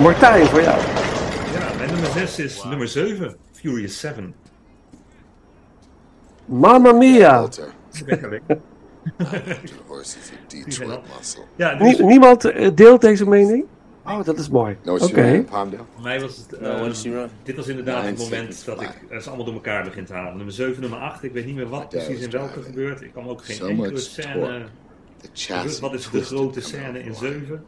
Martijn, voor jou. Ja, mijn nummer 6 is nummer 7, Furious 7. Mamma mia. Ja, is, niemand eh, deelt deze mening? Oh, dat is mooi. No Oké. Palmdale? voor mij was het... No, eh, when she run? dit was inderdaad het moment seconds dat ik eh, ze allemaal door elkaar begin te halen. Nummer 7, nummer 8, ik weet niet meer wat precies in welke gebeurt. Ik kan ook geen So enkele scène... Wat is de grote scène in the wire. 7?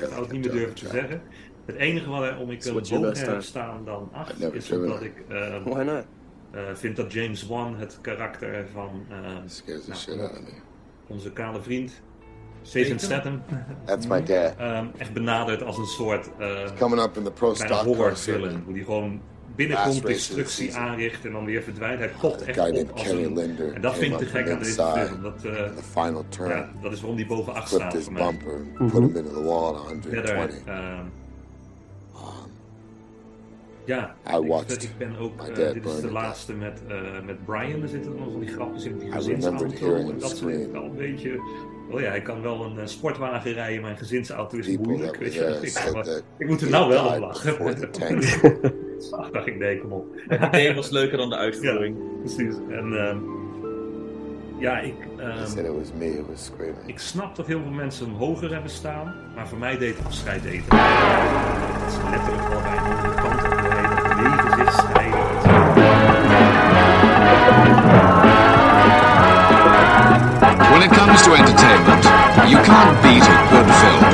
Ik zou het niet meer durven te zeggen. Het enige waarom ik hoger best heb staan dan 8 I've never is omdat ik eh, not? eh, vind dat James Wan het karakter van eh, the Nou, shit out of me. onze kale vriend Jason Statham That's my dad. ehm, echt benadert als een soort eh Coming up in the pro stock horrorfilm. circuit. Hoe die gewoon binnenkomt, destructie aanricht en dan weer verdwijnt. Hij A echt op als een... En dat vind ik te gek aan deze film. Dat, eh, In the final turn, ja, dat is waarom die boven 8 flipped staat voor mij. bumper and put him into the wall at Verder, 120. ehm, Um, ja, ik, ik ben ook, eh, dit is de laatste met, eh, met Brian. Er zitten nog van die grapjes in die gezinsauto. En dat soort scream. wel een beetje... Oh ja, hij kan wel een sportwagen rijden, mijn gezinsauto is people moeilijk. Weet je, ik, maar- ik moet er nou wel died lachen. Ach, dacht ik, nee, kom op. Het idee was leuker dan de uitvoering. Precies. En ehm, ja, ik, said it was me who was screaming. ik snap dat heel veel mensen hem hoger hebben staan, maar voor mij deed het afscheid eten. Dat ze letterlijk wel bij een andere kant op de hele leven zich. When it comes to entertainment, you can't beat a good film.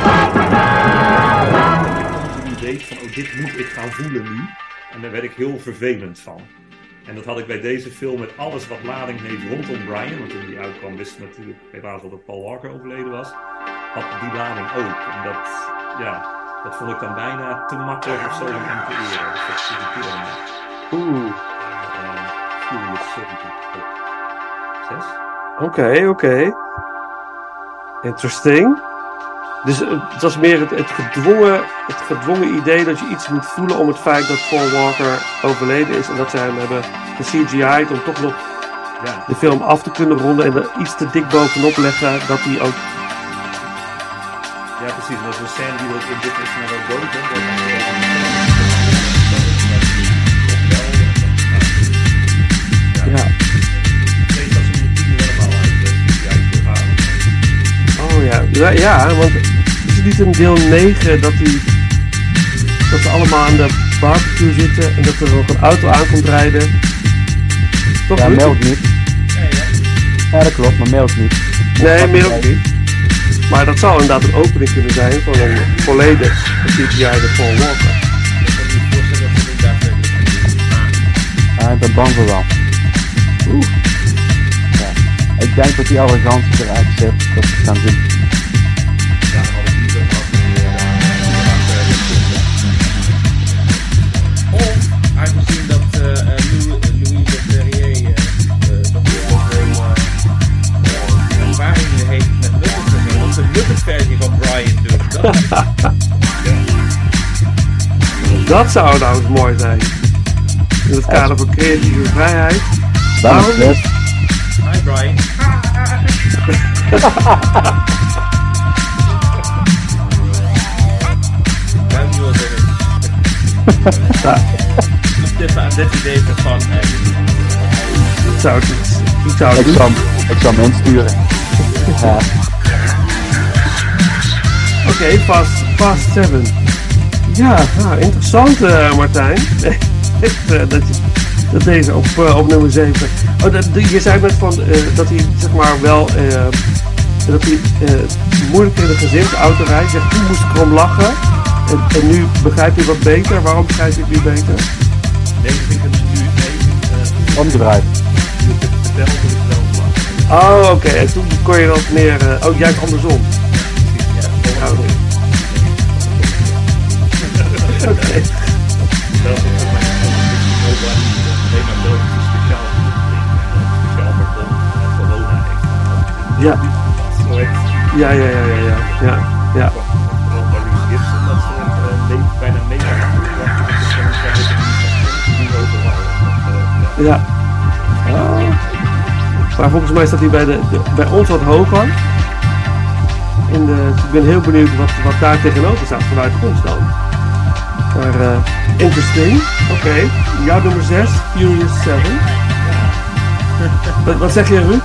continu deed van, oh, dit moet ik gaan voelen nu. En daar werd ik heel vervelend van. En dat had ik bij deze film met alles wat lading heeft rondom Brian. Want toen die uitkwam wist natuurlijk helaas wel dat Paul Walker overleden was. Had die lading ook. En dat, ja, dat vond ik dan bijna te makkelijk of zo om hem te eren. Dus dat irriteerde me. Oeh. 7. 6? Oké, oké. Interesting. Dus eh, het was meer het, het, gedwongen, het gedwongen idee dat je iets moet voelen om het feit dat Paul Walker overleden is. En dat ze hem hebben CGI'd om toch nog Ja. de film af te kunnen ronden en er iets te dik bovenop leggen dat hij ook... ja, precies. Dat is een scène die ook in dit is wel dood. hè. Oh ja, ja, ja want niet in deel 9 dat die dat ze allemaal aan de barbecue zitten en dat er nog een auto aankomt rijden? Toch Ja, melk niet. Ja, dat klopt, maar melk niet. Nee, meer ook niet. Maar dat zou inderdaad een opening kunnen zijn van een volledig CGI Paul Walker. Ik kan me niet voorstellen dat ze dit daadwerkelijk gaan doen. Ja, ik ben bang voor wel. Oeh. Ja. Ik denk dat die arrogantie eruit zit, dat ze gaan doen. Dat, zou nou eens mooi zijn. In het kader van creatieve vrijheid. Dan Waarom is hi Brian. Duim nu al. Tippen aan dit idee van Ik zou het, ik zou het Ik zal, hem- ik zal hem insturen. Oké, Fast, Fast 7. Ja, nou, interessant eh, Martijn. Eh, dat, je- dat deze op, eh, op nummer 7. Oh, dat, je zei net van, eh, dat hij zeg maar wel eh, dat hij eh, moeilijk in de gezinsauto rijdt. Zegt, toen moest ik erom lachen. En, en nu begrijp je wat beter. Waarom begrijp je het nu beter? Nee, ik vind het nu even uh, het. Oh, oké. En toen kon je dat meer... eh, oh, juist andersom. Ja, Oh, oké. Ja. Ja, ja, ja, ja, ja. Ja. Vooral bij eh, bijna eh, ja. Ja. Oh. Maar volgens mij staat hij bij, de, bij ons wat hoger. in de, ik ben heel benieuwd wat daar tegenover staat vanuit ons dan. Maar eh interesting. Oké, jouw nummer 6, Furious 7. Wat, wat zeg je Ruud?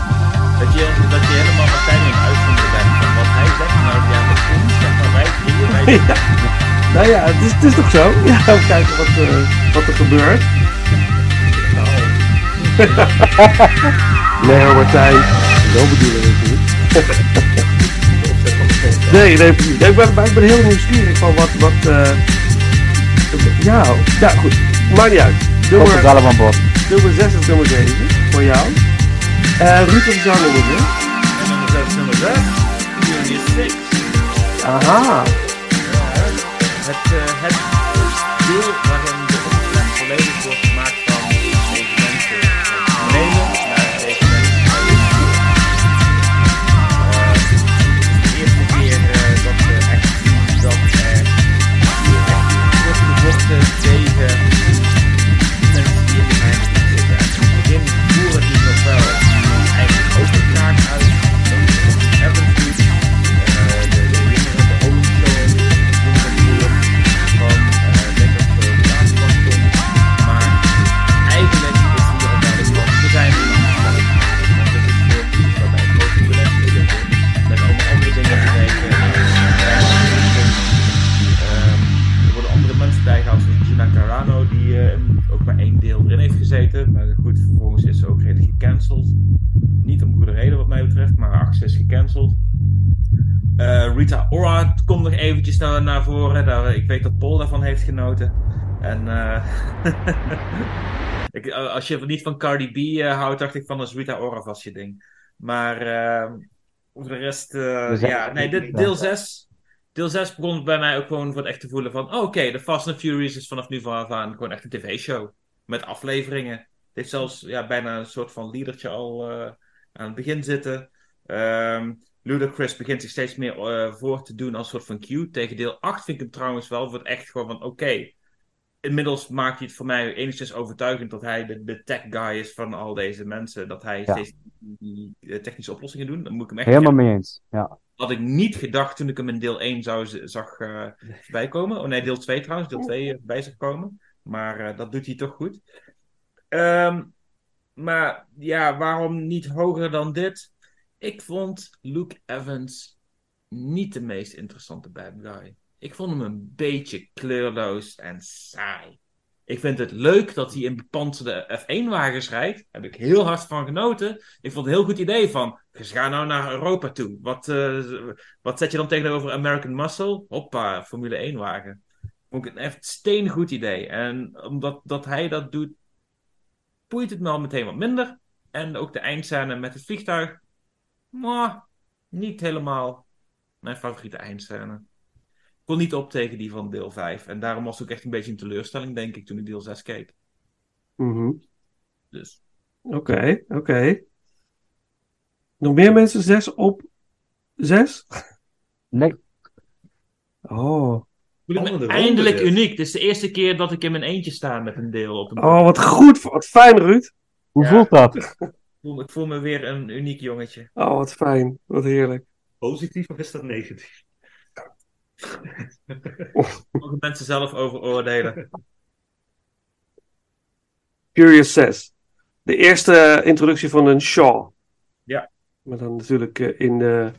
Dat je, dat je helemaal Martijn aan het uitvoeren bent van wat hij zegt. Nou ja, dat komt, zeg wij drieën, wij Ja. Nou ja, het is, het is toch zo? Ja, we kijken wat, eh, wat er gebeurt. Nee hoor, Martijn. Zo bedoelen we het niet. Nee, nee, nee, ik, ben, ik ben heel nieuwsgierig van wat, wat, eh, ja, ja, goed, maakt niet uit. Komt er Nummer, nummer 6 is nummer 7, voor jou. Eh Ruud, wat is jouw nummer 6? En nummer 6, nummer 6. Furious 6. Aha, Het, eh, het En eh, ik, eh, als je niet van Cardi B eh, houdt, dacht ik van is Rita Ora vast je ding. Maar eh, voor de rest, ja, nee, deel 6. Deel 6 begon bij mij ook gewoon voor het echt te voelen van, oh, oké, de Fast and Furious is vanaf nu vanaf aan gewoon echt een tv-show. Met afleveringen. Het heeft zelfs ja, bijna een soort van leadertje al aan het begin zitten. Ehm Ludacris begint zich steeds meer voor te doen als soort van Q. Tegen deel 8 vind ik hem trouwens wel voor het echt gewoon van oké. Inmiddels maakt hij het voor mij enigszins overtuigend dat hij de, de tech guy is van al deze mensen. Dat hij Ja. steeds die eh, technische oplossingen doet. Dan moet ik hem echt Helemaal mee eens. Ja. had ik niet gedacht toen ik hem in deel 1 zou, zag eh voorbij komen. Oh nee, deel 2 trouwens. Deel 2 eh, bij zag komen. Maar eh, dat doet hij toch goed. Ehm, maar ja, waarom niet hoger dan dit? Ik vond Luke Evans niet de meest interessante bad guy. Ik vond hem een beetje kleurloos en saai. Ik vind het leuk dat hij in bepanserde F1-wagens rijdt. Daar heb ik heel hard van genoten. Ik vond het een heel goed idee van. Dus ga nou naar Europa toe. Wat, eh, wat zet je dan tegenover American Muscle? Hoppa, Formule 1-wagen. Vond ik een echt steengoed idee. En omdat dat hij dat doet, boeit het me al meteen wat minder. En ook de eindscène met het vliegtuig. Mwah, niet helemaal mijn favoriete eindscène. Ik kon niet op tegen die van deel 5. En daarom was het ook echt een beetje een teleurstelling, denk ik, toen ik deel 6 keek. Mhm. Dus Oké, oké. Nog meer mensen 6 op 6? Nee, Oh. Eindelijk uniek. Dit is de eerste keer dat ik in mijn eentje sta met een deel op een oh, wat goed, wat fijn Ruud. hoe Ja. voelt dat? Ik voel, ik voel me weer een uniek jongetje. Oh, wat fijn, wat heerlijk. Positief of is dat negatief? Mogen mensen zelf over oordelen. Furious 6. De eerste introductie van een Shaw. Ja. Maar dan natuurlijk eh, in de,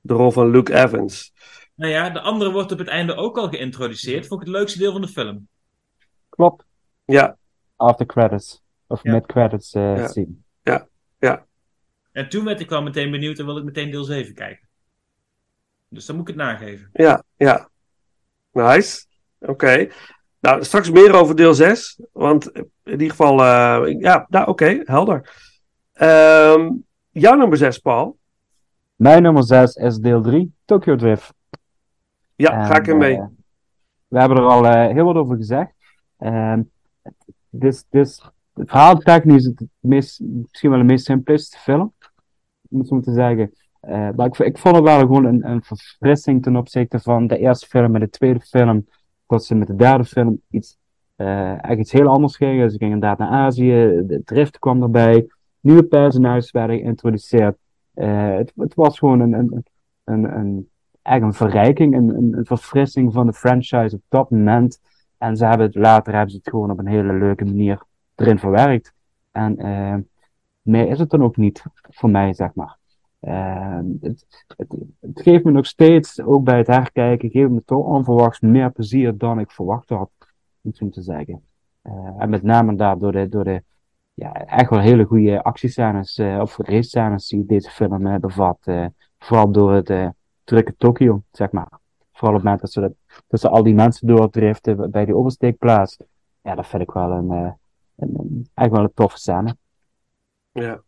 de rol van Luke Evans. Nou ja, de andere wordt op het einde ook al geïntroduceerd. Vond ik het leukste deel van de film. Klopt. Ja, After credits. Of Ja. mid credits eh Ja. scene. En toen werd ik wel meteen benieuwd en wilde ik meteen deel 7 kijken. Dus dan moet ik het nageven. ja, ja. Nice. Oké. Nou, straks meer over deel 6. Want in ieder geval, eh, ja, nou oké, helder. Ehm, jouw nummer 6, Paul. Mijn nummer 6 is deel 3, Tokyo Drift. Ja, En, ga ik er mee. eh, we hebben er al eh, heel wat over gezegd. Ehm, dus, dus het verhaal technisch het meest, misschien wel de meest simplistische film. Om het zo te zeggen. Eh, maar ik, vond het wel gewoon een, een verfrissing ten opzichte van de eerste film en de tweede film. Dat ze met de derde film iets, eh echt iets heel anders gingen. Ze gingen inderdaad naar Azië, de drift kwam erbij. Nieuwe personages werden geïntroduceerd. Eh, het, was gewoon een, een, een, een een verrijking, een, een, verfrissing van de franchise op dat moment. En ze hebben het, later hebben ze het gewoon op een hele leuke manier erin verwerkt. En meer is het dan ook niet voor mij, zeg maar. Eh, het, het, geeft me nog steeds, ook bij het herkijken, geeft me toch onverwachts meer plezier dan ik verwacht had, om zo te zeggen. Eh, en met name daar door de, door de ja, echt wel hele goede actiescènes, eh, of race die deze film eh, bevat. vooral door het drukke Tokio, zeg maar. Vooral op het moment dat ze, al die mensen doordriften bij die oversteekplaats. Ja, dat vind ik wel een, een, een- echt wel een toffe scène. Ja,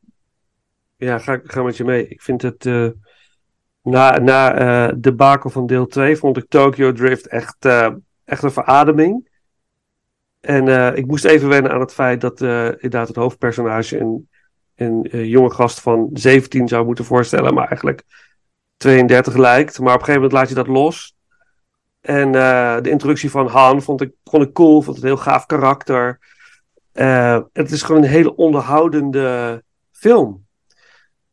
ja ga, ga met je mee. Ik vind het. eh, na na eh, de bakel van deel 2 vond ik Tokyo Drift echt, eh, echt een verademing. En ik moest even wennen aan het feit dat inderdaad het hoofdpersonage een, een jonge gast van 17 zou moeten voorstellen, maar eigenlijk 32 lijkt. Maar op een gegeven moment laat je dat los. En de introductie van Han vond ik, vond ik cool, vond het een heel gaaf karakter. Het is gewoon een hele onderhoudende film.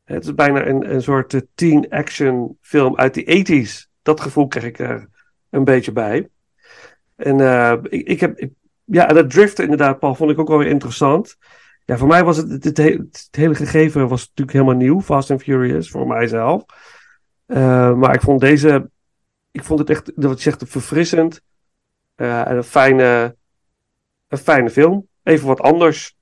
Het is bijna een, een soort eh, teen action film uit de 80s. Dat gevoel krijg ik er een beetje bij. En eh, ik, ik heb, ja, dat driften inderdaad, Paul, vond ik ook wel weer interessant. Ja, voor mij was het, het, het, he- het hele gegeven was natuurlijk helemaal nieuw, Fast and Furious, voor mijzelf. Eh, maar ik vond deze, ik vond het echt, wat je zegt, verfrissend. En een fijne, een fijne film. Even wat anders.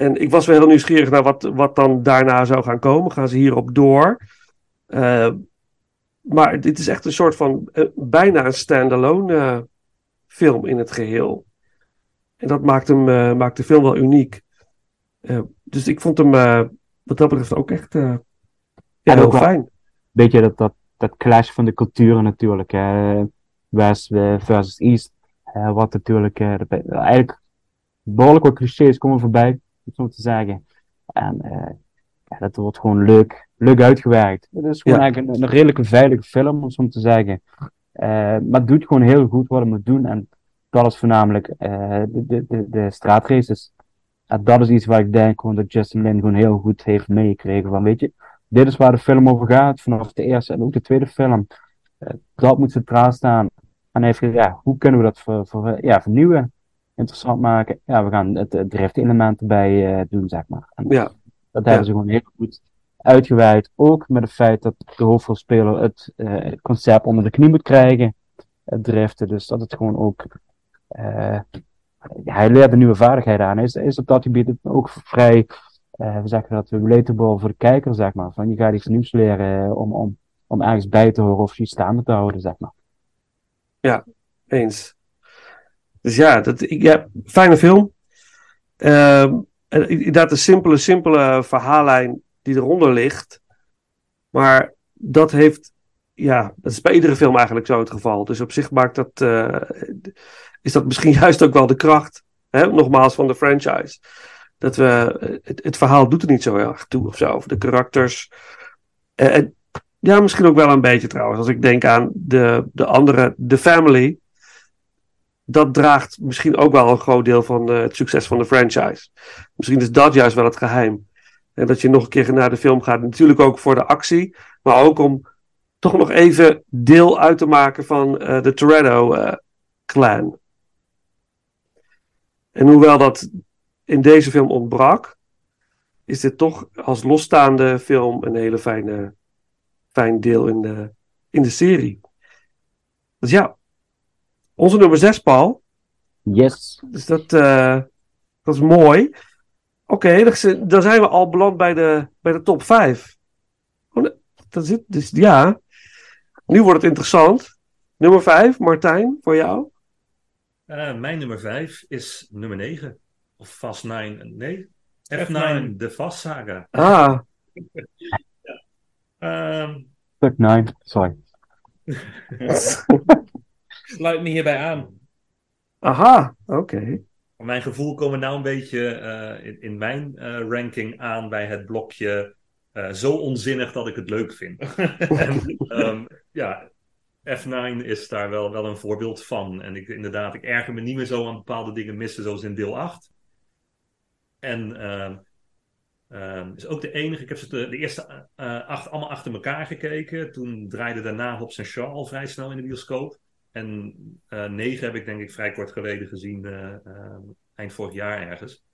En ik was wel heel nieuwsgierig naar wat, wat dan daarna zou gaan komen. Gaan ze hierop door? Eh, maar dit is echt een soort van eh, bijna een standalone eh, film in het geheel. En dat maakt, hem, maakt de film wel uniek. Dus ik vond hem wat dat betreft ook echt ja, heel ook fijn. Beetje dat, dat, dat clash van de culturen natuurlijk. Hè. West versus East. wat natuurlijk eigenlijk behoorlijk wat clichés komen voorbij, het zo te zeggen. En eh, ja, dat wordt gewoon leuk, leuk uitgewerkt. Het is gewoon Ja. eigenlijk een, een redelijke veilige film, om het zo te zeggen. Eh, maar het doet gewoon heel goed wat het moet doen. En dat is voornamelijk eh, de, de, de, de straatraces. En dat is iets waar ik denk gewoon dat Justin Lin gewoon heel goed heeft meegekregen. Van weet je, dit is waar de film over gaat, vanaf de eerste en ook de tweede film. Dat moet centraal staan. En hij heeft gezegd, ja, hoe kunnen we dat ver, ver- ja, vernieuwen? Interessant maken. Ja, we gaan het, het drift-element erbij eh, doen, zeg maar. En Ja. dat hebben ze gewoon heel goed uitgewerkt. Ook met het feit dat de hoofdrolspeler het eh, concept onder de knie moet krijgen. Het driften. Dus dat het gewoon ook. eh, hij leert een nieuwe vaardigheid aan. Hij is, is op dat gebied ook vrij. we zeggen dat relatable voor de kijker, zeg maar. Van je gaat iets nieuws leren om, om, om ergens bij te horen of je staande te houden, zeg maar. Eens. Dus ja, dat, ja fijne film. Ehm, en inderdaad, een simpele, simpele verhaallijn die eronder ligt. Maar dat heeft, ja, dat is bij iedere film eigenlijk zo het geval. Dus op zich maakt dat, eh, is dat misschien juist ook wel de kracht, hè, nogmaals, van de franchise. Dat we, het, het verhaal doet er niet zo erg toe of zo. Of de karakters. En ja, misschien ook wel een beetje trouwens. Als ik denk aan de, de andere, The Family dat draagt misschien ook wel een groot deel van eh, het succes van de franchise. Misschien is dat juist wel het geheim. En dat je nog een keer naar de film gaat. Natuurlijk ook voor de actie. Maar ook om toch nog even deel uit te maken van eh, de Toretto-clan. en hoewel dat in deze film ontbrak. Is dit toch als losstaande film een hele fijne, fijn deel in de, in de serie. Dus ja, onze nummer 6, Paul. Yes. Dus dat, eh, dat is mooi. Oké, dan, zi- dan zijn we al beland bij de, bij de top 5. Oh, nee, dat zit, dus ja. Nu wordt het interessant. Nummer 5, Martijn, voor jou. Eh, mijn nummer 5 is nummer 9. Of Fast 9. Nee, F9, F9. de Fast Saga. Ah, Ehm, Stuk 9, sorry. Sluit me hierbij aan. aha, oké. mijn gevoel komen nou een beetje eh, in, in mijn eh, ranking aan bij het blokje eh, zo onzinnig dat ik het leuk vind. en, ehm, ja, F9 is daar wel, wel een voorbeeld van. En ik, inderdaad, ik erger me niet meer zo aan bepaalde dingen missen, zoals in deel 8. En ehm, Ehm, is ook de enige. Ik heb ze de, de eerste acht allemaal achter elkaar gekeken. Toen draaide daarna Hobbs en Shaw al vrij snel in de bioscoop. En eh, negen heb ik denk ik vrij kort geleden gezien, eh, ehm, eind vorig jaar ergens.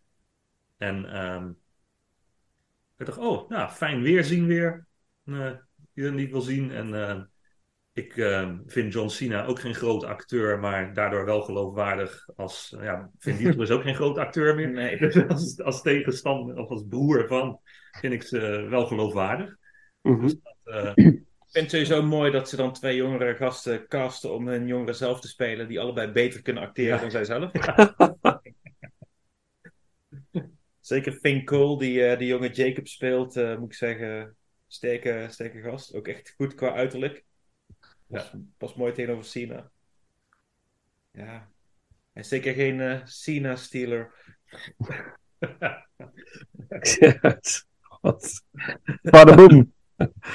En ehm, ik dacht, oh, nou, fijn weerzien weer. Uh, die niet wil zien. En ehm, ik ehm, vind John Cena ook geen groot acteur, maar daardoor wel geloofwaardig als... uh, ja, Vin Diesel is ook geen groot acteur meer. Nee. Dus als, als tegenstander of als broer van vind ik ze wel geloofwaardig. Dus dat, eh, Ik vind het sowieso mooi dat ze dan twee jongere gasten casten om hun jongeren zelf te spelen, die allebei beter kunnen acteren Ja. dan zijzelf. Zeker Finn Cole, die eh, de jonge Jacob speelt, eh, moet ik zeggen, sterke, sterke gast. Ook echt goed qua uiterlijk. Pas, pas mooi tegenover Cena. Ja. Hij is zeker geen eh Cena-stealer. Wat? Padaboom.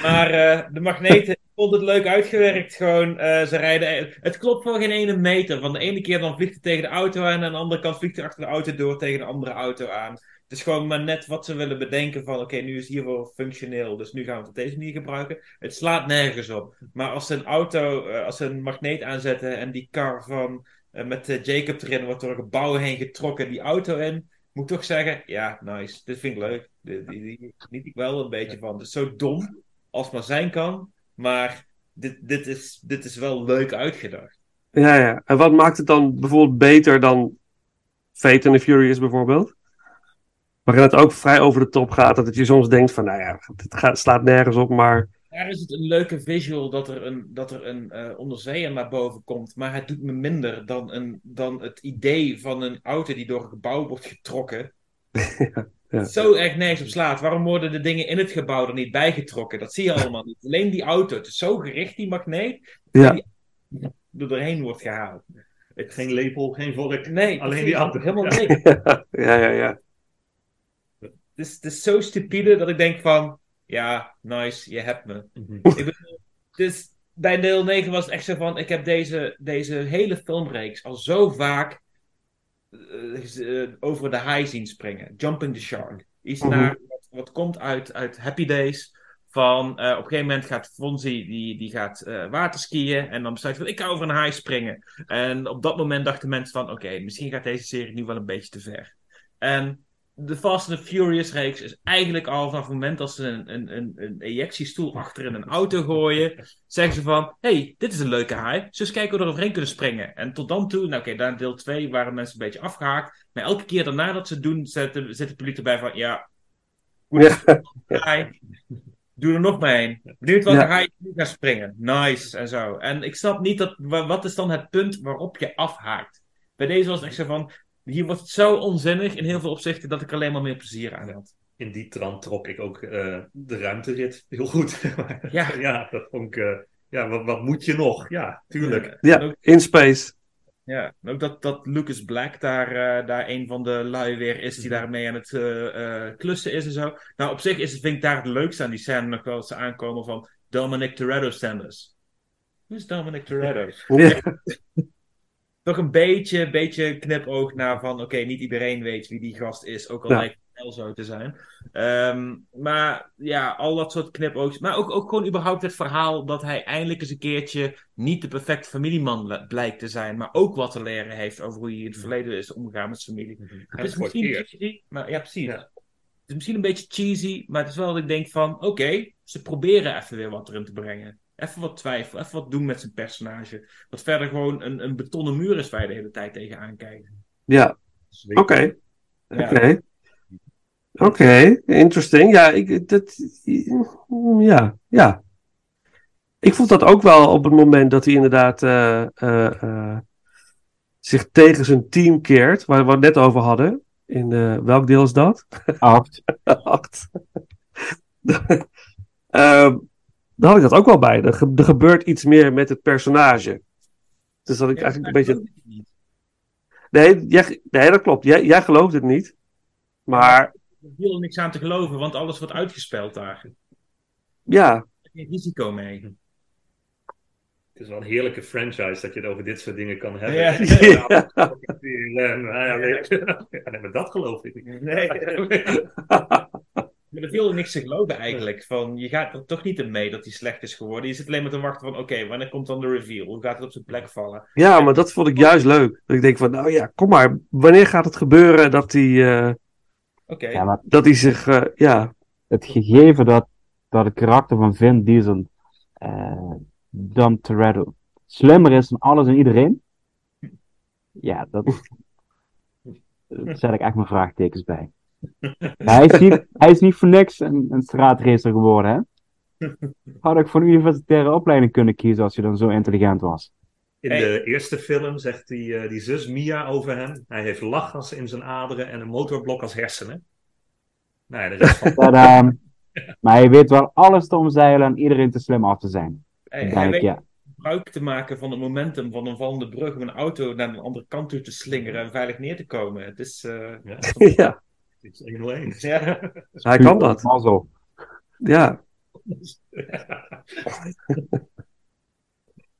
Maar eh, de magneten, ik vond het leuk uitgewerkt. Gewoon, eh, ze rijden. Het klopt voor geen ene meter. Van de ene keer dan vliegt het tegen de auto aan. En aan de andere kant vliegt het achter de auto door tegen de andere auto aan. Het is gewoon maar net wat ze willen bedenken. Van oké, nu is het hiervoor functioneel. Dus nu gaan we het op deze manier gebruiken. Het slaat nergens op. Maar als ze een auto, eh, als een magneet aanzetten. En die car van. met Jacob erin wordt door een gebouw heen getrokken. Die auto in. Moet toch zeggen, ja, nice. Dit vind ik leuk. Geniet ik wel een beetje van. Het is zo dom als maar zijn kan. Maar dit, dit, is, dit is wel leuk uitgedacht. Ja, ja. En wat maakt het dan bijvoorbeeld beter dan Fate and the Furious bijvoorbeeld? Waarin het ook vrij over de top gaat. Dat je soms denkt van, nou ja, het slaat nergens op, maar... Daar is het een leuke visual dat er een, dat er een eh, onderzeeër naar boven komt. Maar het doet me minder dan, een, dan het idee van een auto die door een gebouw wordt getrokken. ja. Zo erg nergens op slaat. Waarom worden de dingen in het gebouw er niet bijgetrokken? Dat zie je allemaal niet. Alleen die auto. Het is zo gericht, die magneet. Ja. Die er doorheen wordt gehaald. geen lepel, geen vork. Nee, Alleen die auto. Helemaal Ja. niks. ja, ja, ja. Het is, het is zo stupide dat ik denk van... Ja, nice, je hebt me. Mhm. Ik bedoel, dus bij deel 9 was het echt zo van... Ik heb deze, deze hele filmreeks al zo vaak eh, eh, over de haai zien springen. Jumping the Shark. Iets Mhm. naar, wat, wat komt uit, uit Happy Days. Van eh, op een gegeven moment gaat Fonzie die, die gaat waterskiën. En dan besluit van ik ga over een haai springen. En op dat moment dachten mensen van oké, misschien gaat deze serie nu wel een beetje te ver. En de Fast and the Furious reeks is eigenlijk al vanaf het moment dat ze een, een, een, een ejectiestoel achter in een auto gooien, zeggen ze van, hey, dit is een leuke haai, eens kijken hoe we er overheen kunnen springen. En tot dan toe, nou oké, daar in deel 2 waren mensen een beetje afgehaakt, maar elke keer daarna dat ze het doen, zit de, zit het publiek erbij van, ja, Ja. haai, doe er nog maar één. Benieuwd welke Ja. haai je nu gaat springen. Nice, en zo. En ik snap niet, dat, wa- wat is dan het punt waarop je afhaakt? Bij deze was het echt zo van, hier wordt het zo onzinnig in heel veel opzichten dat ik alleen maar meer plezier aan had. In die trant trok ik ook eh, de ruimterit heel goed. Ja. ja, dat vond ik... eh, ja, wat, wat moet je nog? Ja, tuurlijk. En Ja, ook, in space. ja, en ook dat, dat Lucas Black daar, eh, daar een van de lui weer is die daarmee aan het eh, eh, klussen is en zo. Nou, op zich is het, vind ik daar het leukste aan die scène nog wel ze aankomen van Dominic Toretto Sanders. Wie is Dominic Toretto? Ja. Toch een beetje, beetje knipoog naar van oké, niet iedereen weet wie die gast is, ook al Ja. lijkt het wel zo te zijn. Ehm, maar ja, al dat soort knipoogs. Maar ook, ook gewoon überhaupt het verhaal dat hij eindelijk eens een keertje niet de perfecte familieman blijkt te zijn, maar ook wat te leren heeft over hoe hij in het verleden is omgegaan met zijn familie. Mhm. Het is misschien cheesy, maar ja, precies. Ja. Het is misschien een beetje cheesy, maar het is wel dat ik denk van, oké, ze proberen even weer wat erin te brengen. Even wat twijfel, even wat doen met zijn personage. Wat verder gewoon een, een betonnen muur is waar je de hele tijd tegenaan kijkt. Ja, oké. Ja. Oké. Oké, interesting. Ja, ik, dat, ja, ja. Ik vond dat ook wel op het moment dat hij inderdaad eh, eh, eh, zich tegen zijn team keert, waar we het net over hadden. In eh, welk deel is dat? Acht. Acht. Ehm, daar had ik dat ook wel bij. Er, ge- er gebeurt iets meer met het personage. Dus dat ik Ja, eigenlijk een beetje. geloof ik niet. Nee, jij, nee dat klopt. Jij, jij gelooft het niet. Maar Er viel er niks aan te geloven, want alles wordt uitgespeeld daar. ja, Er is geen risico mee. Het is wel een heerlijke franchise dat je het over dit soort dingen kan hebben. Ja. Ja. Nou maar dat geloof ik niet. Nee. Er viel niks te geloven eigenlijk. Van, je gaat er toch niet in mee dat hij slecht is geworden. Je zit alleen maar te wachten van, oké, wanneer komt dan de reveal? Hoe gaat het op zijn plek vallen? Ja, maar dat vond ik juist leuk. Dat ik denk van, nou ja, kom maar. Wanneer gaat het gebeuren dat hij, eh, Oké. Ja, maar dat hij zich, eh, ja, het gegeven dat, dat het karakter van Vin Diesel, eh dan Toretto, slimmer is dan alles en iedereen. Ja, dat. Daar zet ik echt mijn vraagtekens bij. Hij, is niet, hij is niet voor niks een, een straatracer geworden, hè? Had ik voor een universitaire opleiding kunnen kiezen als je dan zo intelligent was. In Hey. de eerste film zegt die, eh, die zus Mia over hem. Hij heeft lachgas in zijn aderen en een motorblok als hersenen. Nou ja, de rest van... Tadaa. Maar hij weet wel alles te omzeilen en iedereen te slim af te zijn. Hij, Dan hij weet ja. gebruik te maken van het momentum van een vallende brug om een auto naar een andere kant toe te slingeren en veilig neer te komen. Het is... eh, Ja, ja, het is 101. ja. hij kan dat. Mazzel. Ja.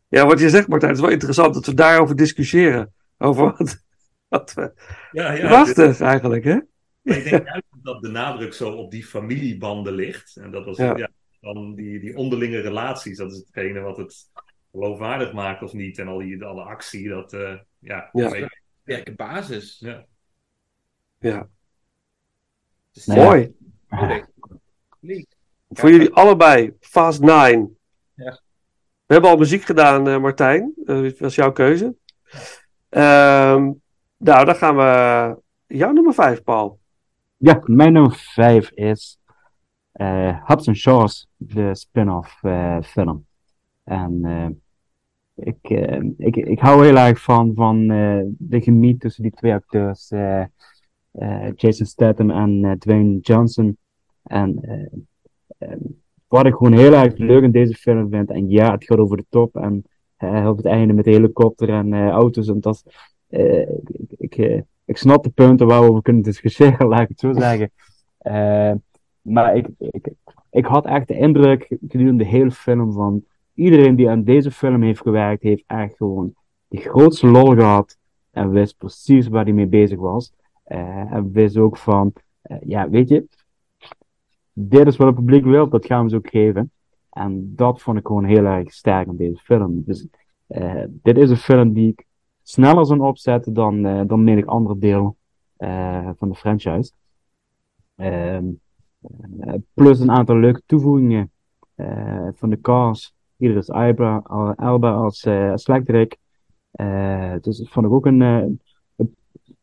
Ja, wat je zegt, Martijn, het is wel interessant dat we daarover discussiëren. Over wat, wat we Ja, ja. wachten eigenlijk, hè? Maar ik denk juist dat de nadruk zo op die familiebanden ligt. En dat was Ja. ja. dan die, die onderlinge relaties. Dat is hetgene wat het geloofwaardig maakt of niet. En al die alle actie, dat... eh, ja, Ja. Sterke basis. ja. Ja. Dus Nou ja. Mooi. Voor jullie allebei, Fast 9. Ja. We hebben al muziek gedaan, eh, Martijn. Eh, dat was jouw keuze. Ehm, nou, dan gaan we... Jouw nummer 5, Paul. Ja, mijn nummer 5 is eh Hudson Shaw's, de spin-off eh, film. En eh, ik, eh, ik, ik hou heel erg van, van eh, de chemie tussen die twee acteurs, eh, eh, Jason Statham en eh, Dwayne Johnson. En eh, eh, wat ik gewoon heel erg leuk in deze film vind, en ja, het gaat over de top en eh, op het einde met de helikopter en eh, auto's en dat. eh, ik, ik, eh, ik snap de punten waarover we kunnen discussiëren, laat ik het zo zeggen. Eh, maar ik, ik, ik had echt de indruk gedurende de hele film van iedereen die aan deze film heeft gewerkt, heeft echt gewoon de grootste lol gehad en wist precies waar hij mee bezig was. Eh, en wist ook van, eh, ja, weet je, dit is wat het publiek wil, dat gaan we ze ook geven. En dat vond ik gewoon heel erg sterk aan deze film. Dus eh, dit is een film die ik sneller zou opzetten dan, eh, dan menig andere deel van de franchise. Ehm, eh, plus een aantal leuke toevoegingen van de cast. Hier is Alba, Alba als uh, dus dat vond ik ook een,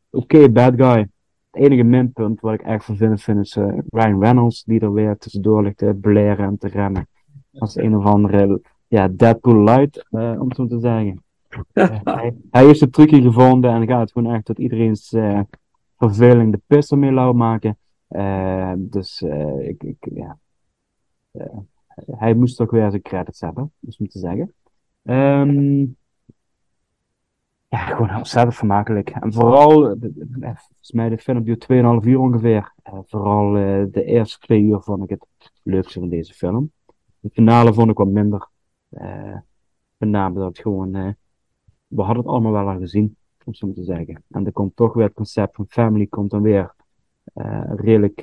oké bad guy. Het enige minpunt wat ik echt vervelend vind is eh, Ryan Reynolds, die er weer tussendoor ligt te bleren en te rennen. Als een of andere ja, Deadpool light, eh, om het zo te zeggen. Eh, hij, hij heeft een trucje gevonden en gaat het gewoon echt tot iedereen's verveling de pis ermee lauw maken. Dus ik, ik, ja. Hij moest toch weer zijn credits hebben, dus om te zeggen. Ehm, ja, gewoon ontzettend vermakelijk. En vooral, eh, volgens mij de film duurt 2,5 uur ongeveer. Eh, vooral eh, de eerste twee uur vond ik het leukste van deze film. De finale vond ik wat minder. Eh met name dat gewoon, we hadden het allemaal wel al gezien, om zo te zeggen. En er komt toch weer het concept van family, komt dan weer redelijk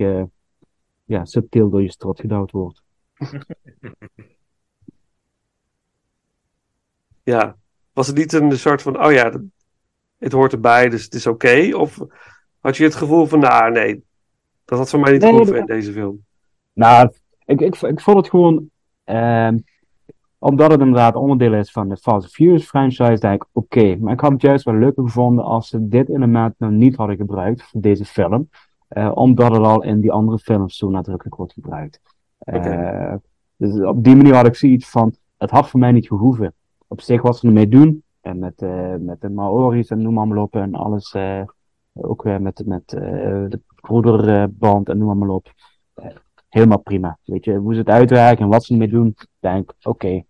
ja, subtiel door je strot gedouwd wordt. Ja. Was het niet een soort van, oh ja, het hoort erbij, dus het is oké? Of had je het gevoel van, nou nee, dat had voor mij niet Nee, in deze film? Nou, ik, ik, ik vond het gewoon, ehm, omdat het inderdaad onderdeel is van de Fast Furious franchise, denk ik oké. Maar ik had het juist wel leuker gevonden als ze dit element nou niet hadden gebruikt voor deze film. eh, omdat het al in die andere films zo nadrukkelijk wordt gebruikt. Oké. Eh, dus op die manier had ik zoiets van, het had voor mij niet gehoeven. Op zich wat ze ermee doen, en met, eh, met de Maori's en noem maar op en alles, eh, ook weer met, met eh, de broederband en noem maar op. Helemaal prima. Weet je, hoe ze het uitwerken en wat ze ermee doen, denk oké.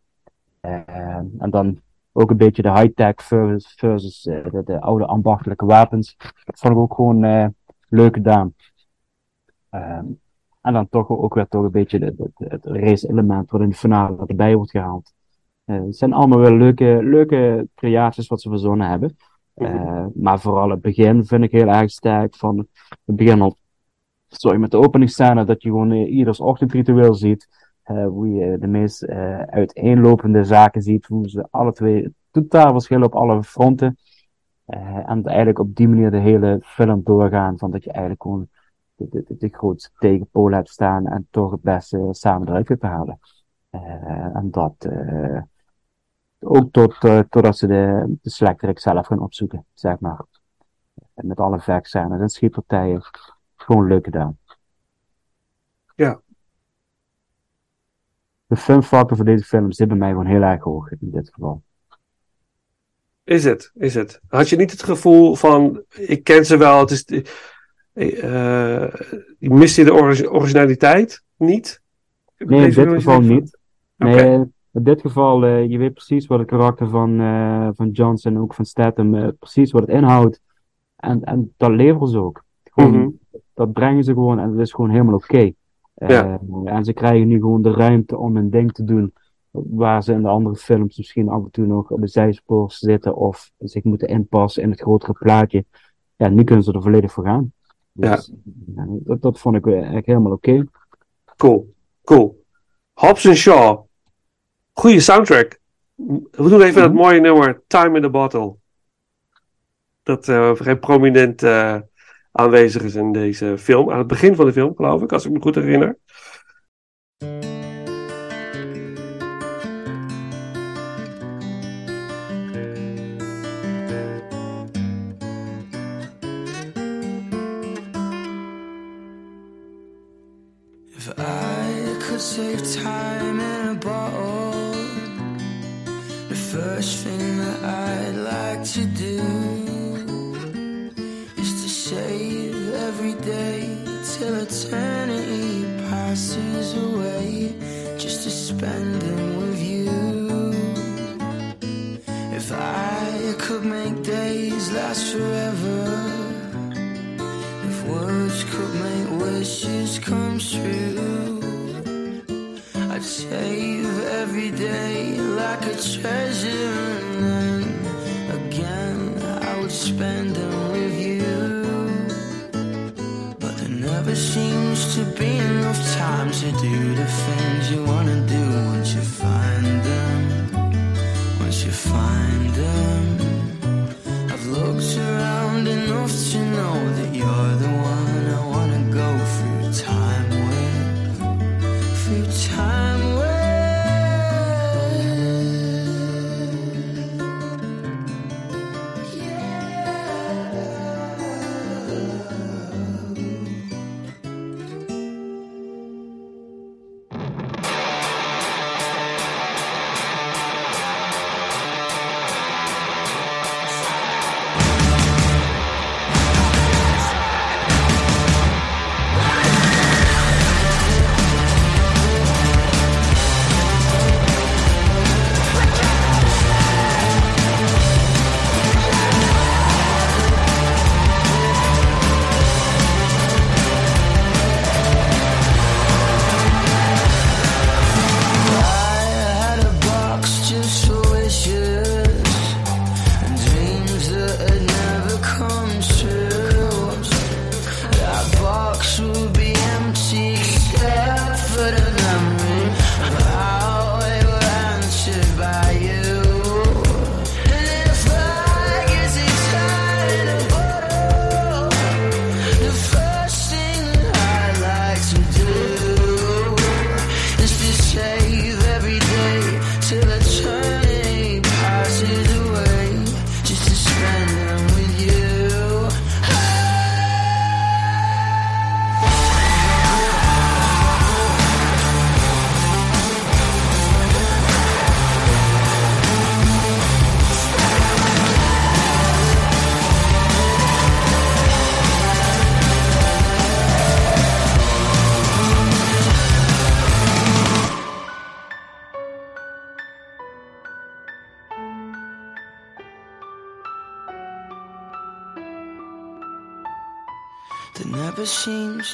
En dan ook een beetje de high-tech versus, versus de, de oude ambachtelijke wapens. Dat vond ik ook gewoon eh, leuk gedaan. Ehm, en dan toch ook weer toch een beetje het race-element wat in de finale erbij wordt gehaald. Eh, het zijn allemaal wel leuke, leuke creaties wat ze verzonnen hebben. Eh, maar vooral het begin vind ik heel erg sterk. Van het begin al sorry, met de openingsscène dat je gewoon eh, ieders ochtendritueel ziet. hoe je de meest uiteenlopende zaken ziet. Hoe ze alle twee totaal verschillen op alle fronten. En eigenlijk op die manier de hele film doorgaan. Van dat je eigenlijk gewoon de, de, de, grootste tegenpolen hebt staan. En toch het beste samen eruit te halen. En dat ook tot, eh, totdat ze de, de slechterik zelf gaan opzoeken, zeg maar. Met alle vechtscènes en schietpartijen. Gewoon leuk gedaan. Ja. De filmfactor voor deze film zit bij mij gewoon heel erg hoog in dit geval. Is het, is het. Had je niet het gevoel van, ik ken ze wel, het is, eh mist je de ori- originaliteit niet? Nee, in dit geval van- niet. Nee, Oké. In dit geval, eh, je weet precies wat het karakter van, eh van Johnson en ook van Statham, eh, precies wat het inhoudt. En, en dat leveren ze ook. Gewoon, Mhm. Dat brengen ze gewoon en het is gewoon helemaal oké. Ja. En ze krijgen nu gewoon de ruimte om hun ding te doen. Waar ze in de andere films misschien af en toe nog op de zijspoor zitten of zich moeten inpassen in het grotere plaatje. Ja, nu kunnen ze er volledig voor gaan. Dus, ja, dat, dat vond ik eigenlijk helemaal oké. Cool, cool. Hobbs and Shaw. Goede soundtrack. We doen even dat mooie nummer Time in the Bottle. Dat eh, vrij prominent eh, aanwezig is in deze film. Aan het begin van de film, geloof ik, als ik me goed herinner. If I could save time first thing that I'd like to do is to save every day till eternity passes away, just to spend them with you. If I could make days last forever. If words could make wishes come true, I'd save every day treasure,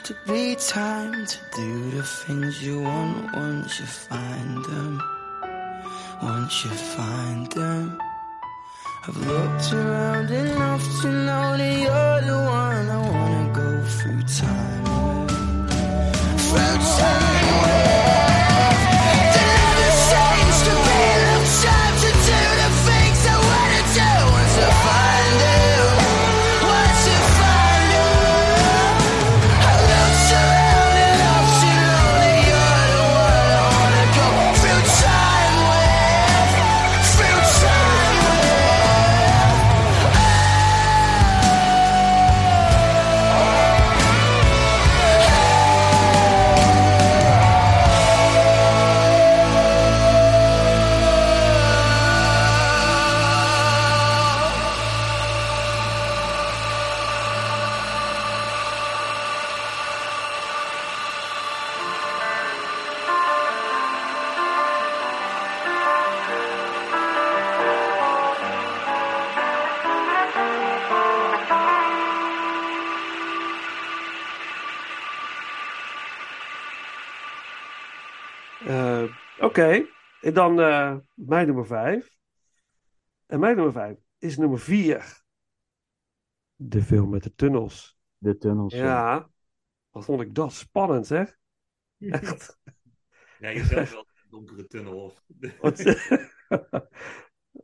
to be time to do the things you want once you find them. Once you find them, I've looked around enough to know that you're the one I wanna go through time with. Through time with. En dan eh, mijn nummer 5. En mijn nummer 5 is nummer 4. De film met de tunnels. De tunnels. Ja, wat vond ik dat spannend, zeg. Echt. Ja, jezelf wel in een donkere tunnel. Of...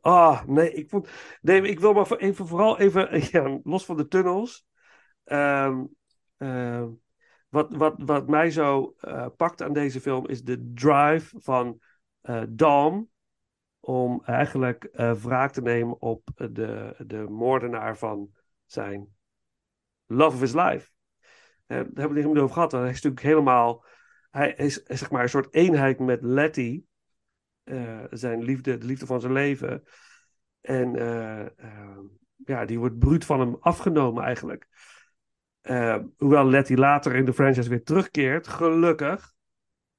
Ah, nee, ik vond. Nee, ik wil maar voor- even, vooral even, ja, los van de tunnels. Ehm, ehm, wat, wat, wat mij zo eh, pakt aan deze film is de drive van Dom om eigenlijk eh, wraak te nemen op de, de moordenaar van zijn love of his life. Daar hebben we het niet meer over gehad. Hij is natuurlijk helemaal. Hij is zeg maar een soort eenheid met Letty zijn liefde, de liefde van zijn leven. En eh, eh, ja, die wordt bruut van hem afgenomen eigenlijk. Eh, hoewel Letty later in de franchise weer terugkeert, gelukkig.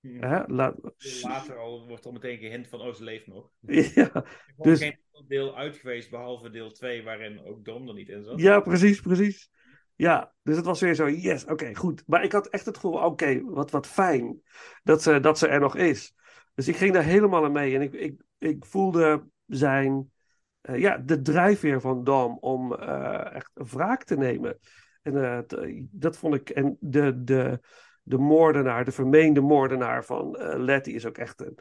Hè? La- Later al wordt er meteen gehint van, oh, ze leeft nog. ja, Er is Dus- geen deel uit geweest, behalve deel 2, waarin ook Dom er niet in zat. ja, precies, precies. Ja, dus het was weer zo, yes, oké, goed. Maar ik had echt het gevoel, oké, wat, wat fijn dat ze, dat ze er nog is. Dus ik ging daar helemaal aan mee. En ik, ik, ik voelde zijn, eh, ja, de drijfveer van Dom om eh, echt wraak te nemen. En eh, t- dat vond ik, en de, de, de moordenaar, de vermeende moordenaar van eh, Letty is ook echt een,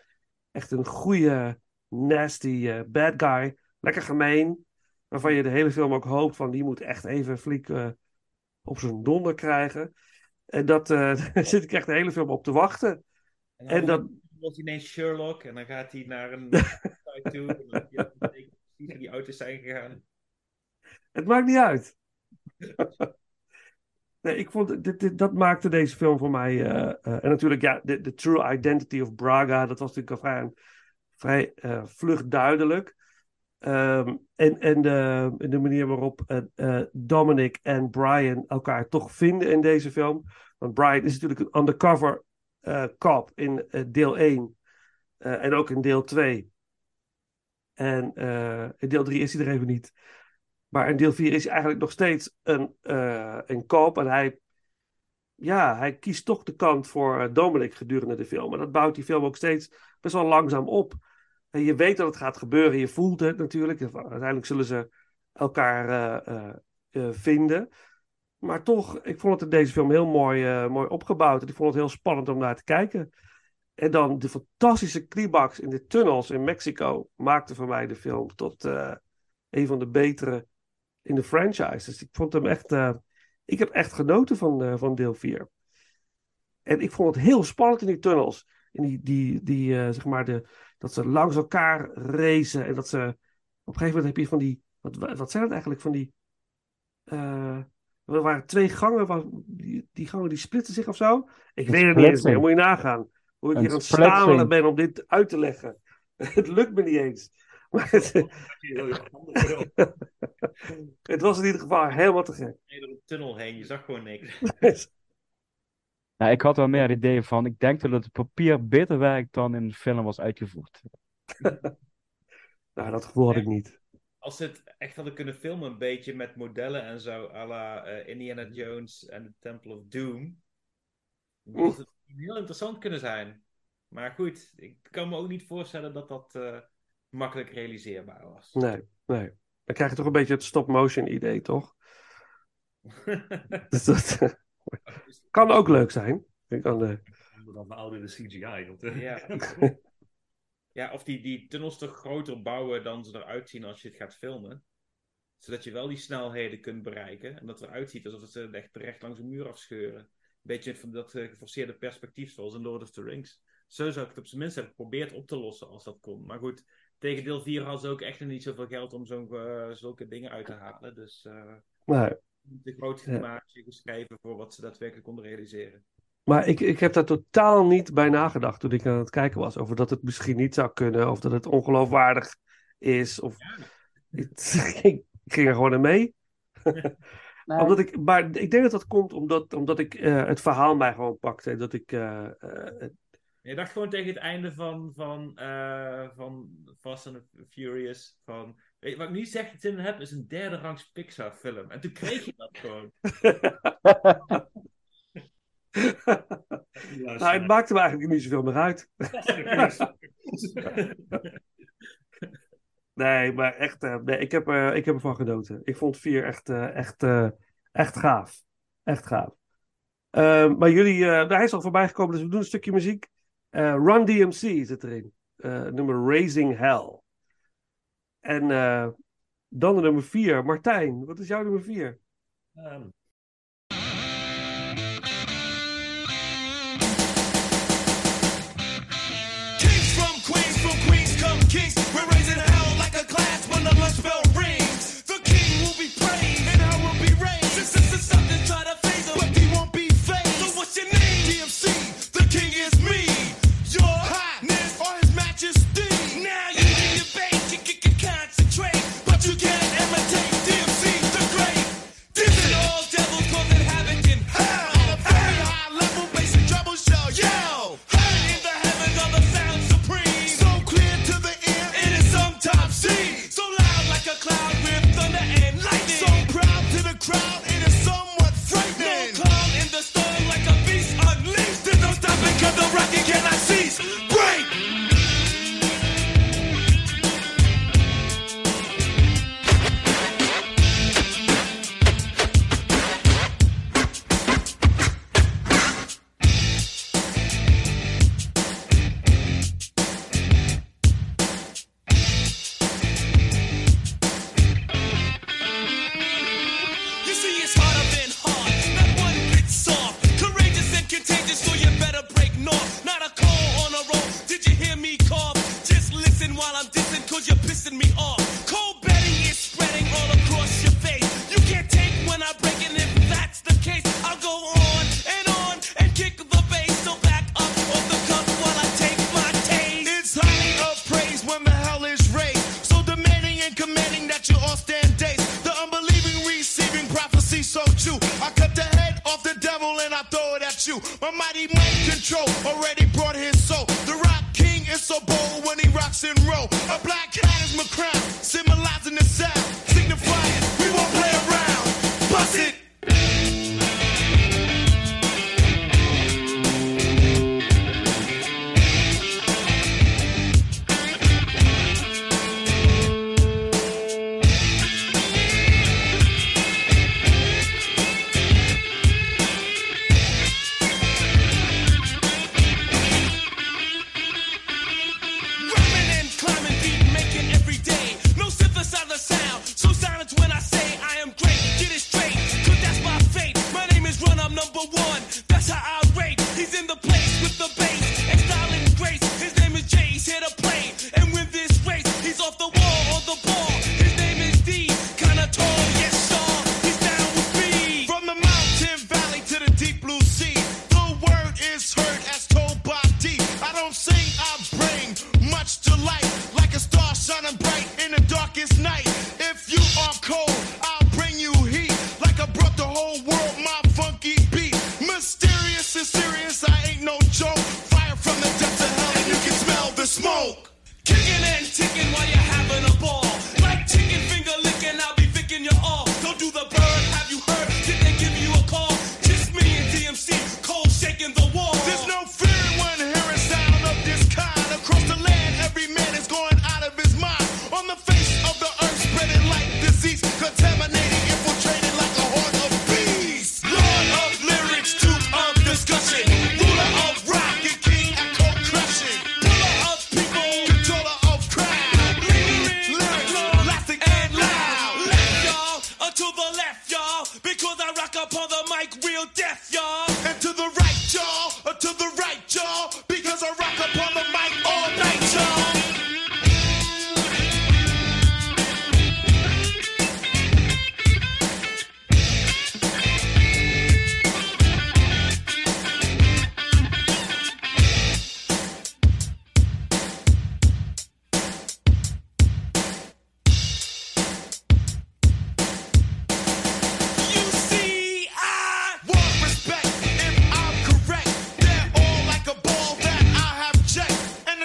echt een goede, nasty eh, bad guy. Lekker gemeen. Waarvan je de hele film ook hoopt van die moet echt even flink eh, op zijn donder krijgen. En dat, eh, daar zit ik echt de hele film op te wachten. En En dan dat, wordt hij ineens Sherlock en dan gaat hij naar een site toe. En dan ja, die auto's zijn gegaan. het maakt niet uit. nee, ik vond, dit, dat maakte deze film voor mij. eh, eh, en natuurlijk, ja, de, de true identity of Braga, dat was natuurlijk al vrij, vrij eh, vlug duidelijk. Ehm, en en de, de manier waarop Dominic en Brian elkaar toch vinden in deze film. Want Brian is natuurlijk een undercover cop in deel 1 eh, en ook in deel 2. En in deel 3 is hij er even niet. Maar in deel 4 is hij eigenlijk nog steeds een, eh een cop. En hij, ja, hij kiest toch de kant voor eh, Dominic gedurende de film. En dat bouwt die film ook steeds best wel langzaam op. En je weet dat het gaat gebeuren. Je voelt het natuurlijk. Uiteindelijk zullen ze elkaar eh, vinden. Maar toch, ik vond het in deze film heel mooi, mooi opgebouwd. En ik vond het heel spannend om naar te kijken. En dan de fantastische climax in de tunnels in Mexico maakte voor mij de film tot een van de betere in de franchise. Dus ik vond hem echt. eh, ik heb echt genoten van, eh, van deel 4. En ik vond het heel spannend in die tunnels. In die, die, die eh, zeg maar, de, dat ze langs elkaar racen. En dat ze. Op een gegeven moment heb je van die. Wat, wat zijn het eigenlijk? Van die. er waren twee gangen. waar- Die, die gangen die splitsen zich of zo. Ik Een weet het niet eens meer. Moet je nagaan. Hoe ik Een hier aan het stamelen ben om dit uit te leggen. Het lukt me niet eens. Maar het, het was in ieder geval helemaal te gek. Je door een tunnel heen, je zag gewoon niks. Ja, ik had wel meer ideeën van. Ik denk dat het papier beter werkt dan in de film was uitgevoerd. nou, dat gevoel had ik niet. Als ze het echt hadden kunnen filmen, een beetje met modellen en zo, à la eh, Indiana Jones en The Temple of Doom, dan had het heel interessant kunnen zijn. Maar goed, ik kan me ook niet voorstellen dat dat eh, makkelijk realiseerbaar was. Nee, nee. Dan krijg je toch een beetje het stop-motion idee, toch? Dus dat kan ook leuk zijn. Ik kan, eh, Dan verouderde CGI. Dat, eh, Ja. ja, of die, die tunnels toch groter bouwen dan ze eruit zien als je het gaat filmen. Zodat je wel die snelheden kunt bereiken. En dat eruit ziet alsof het ze echt recht langs een muur afscheuren. Een beetje van dat eh, geforceerde perspectief zoals in Lord of the Rings. Zo zou ik het op zijn minst hebben geprobeerd op te lossen als dat kon. Maar goed, tegen deel 4 hadden ze ook echt nog niet zoveel geld om zo'n, eh, zulke dingen uit te halen. Dus eh nee. te groot gemaatje geschreven voor wat ze daadwerkelijk konden realiseren. Maar ik, ik heb daar totaal niet bij nagedacht toen ik aan het kijken was. Over dat het misschien niet zou kunnen. Of dat het ongeloofwaardig is. Of... Ik, ging, ik ging er gewoon aan mee. omdat ik, maar ik denk dat dat komt omdat, omdat ik eh, het verhaal mij gewoon pakte. Dat ik... eh, je dacht gewoon tegen het einde van, van, uh, van Fast and Furious van... Wat ik nu zeg heb, is een derde rangs Pixar film. En toen kreeg je dat gewoon. Nou, nou, het maakte me eigenlijk niet zoveel meer uit. nee, maar echt, eh, ik, heb, eh, ik heb ervan genoten. Ik vond 4 echt, echt, echt gaaf. Echt gaaf. Ehm, maar jullie, nou, hij is al voorbij gekomen, dus we doen een stukje muziek. Uh, Run DMC zit erin. Eh, nummer Raising Hell. En eh, dan de nummer 4, Martijn. Wat is jouw nummer 4? Um, ehm,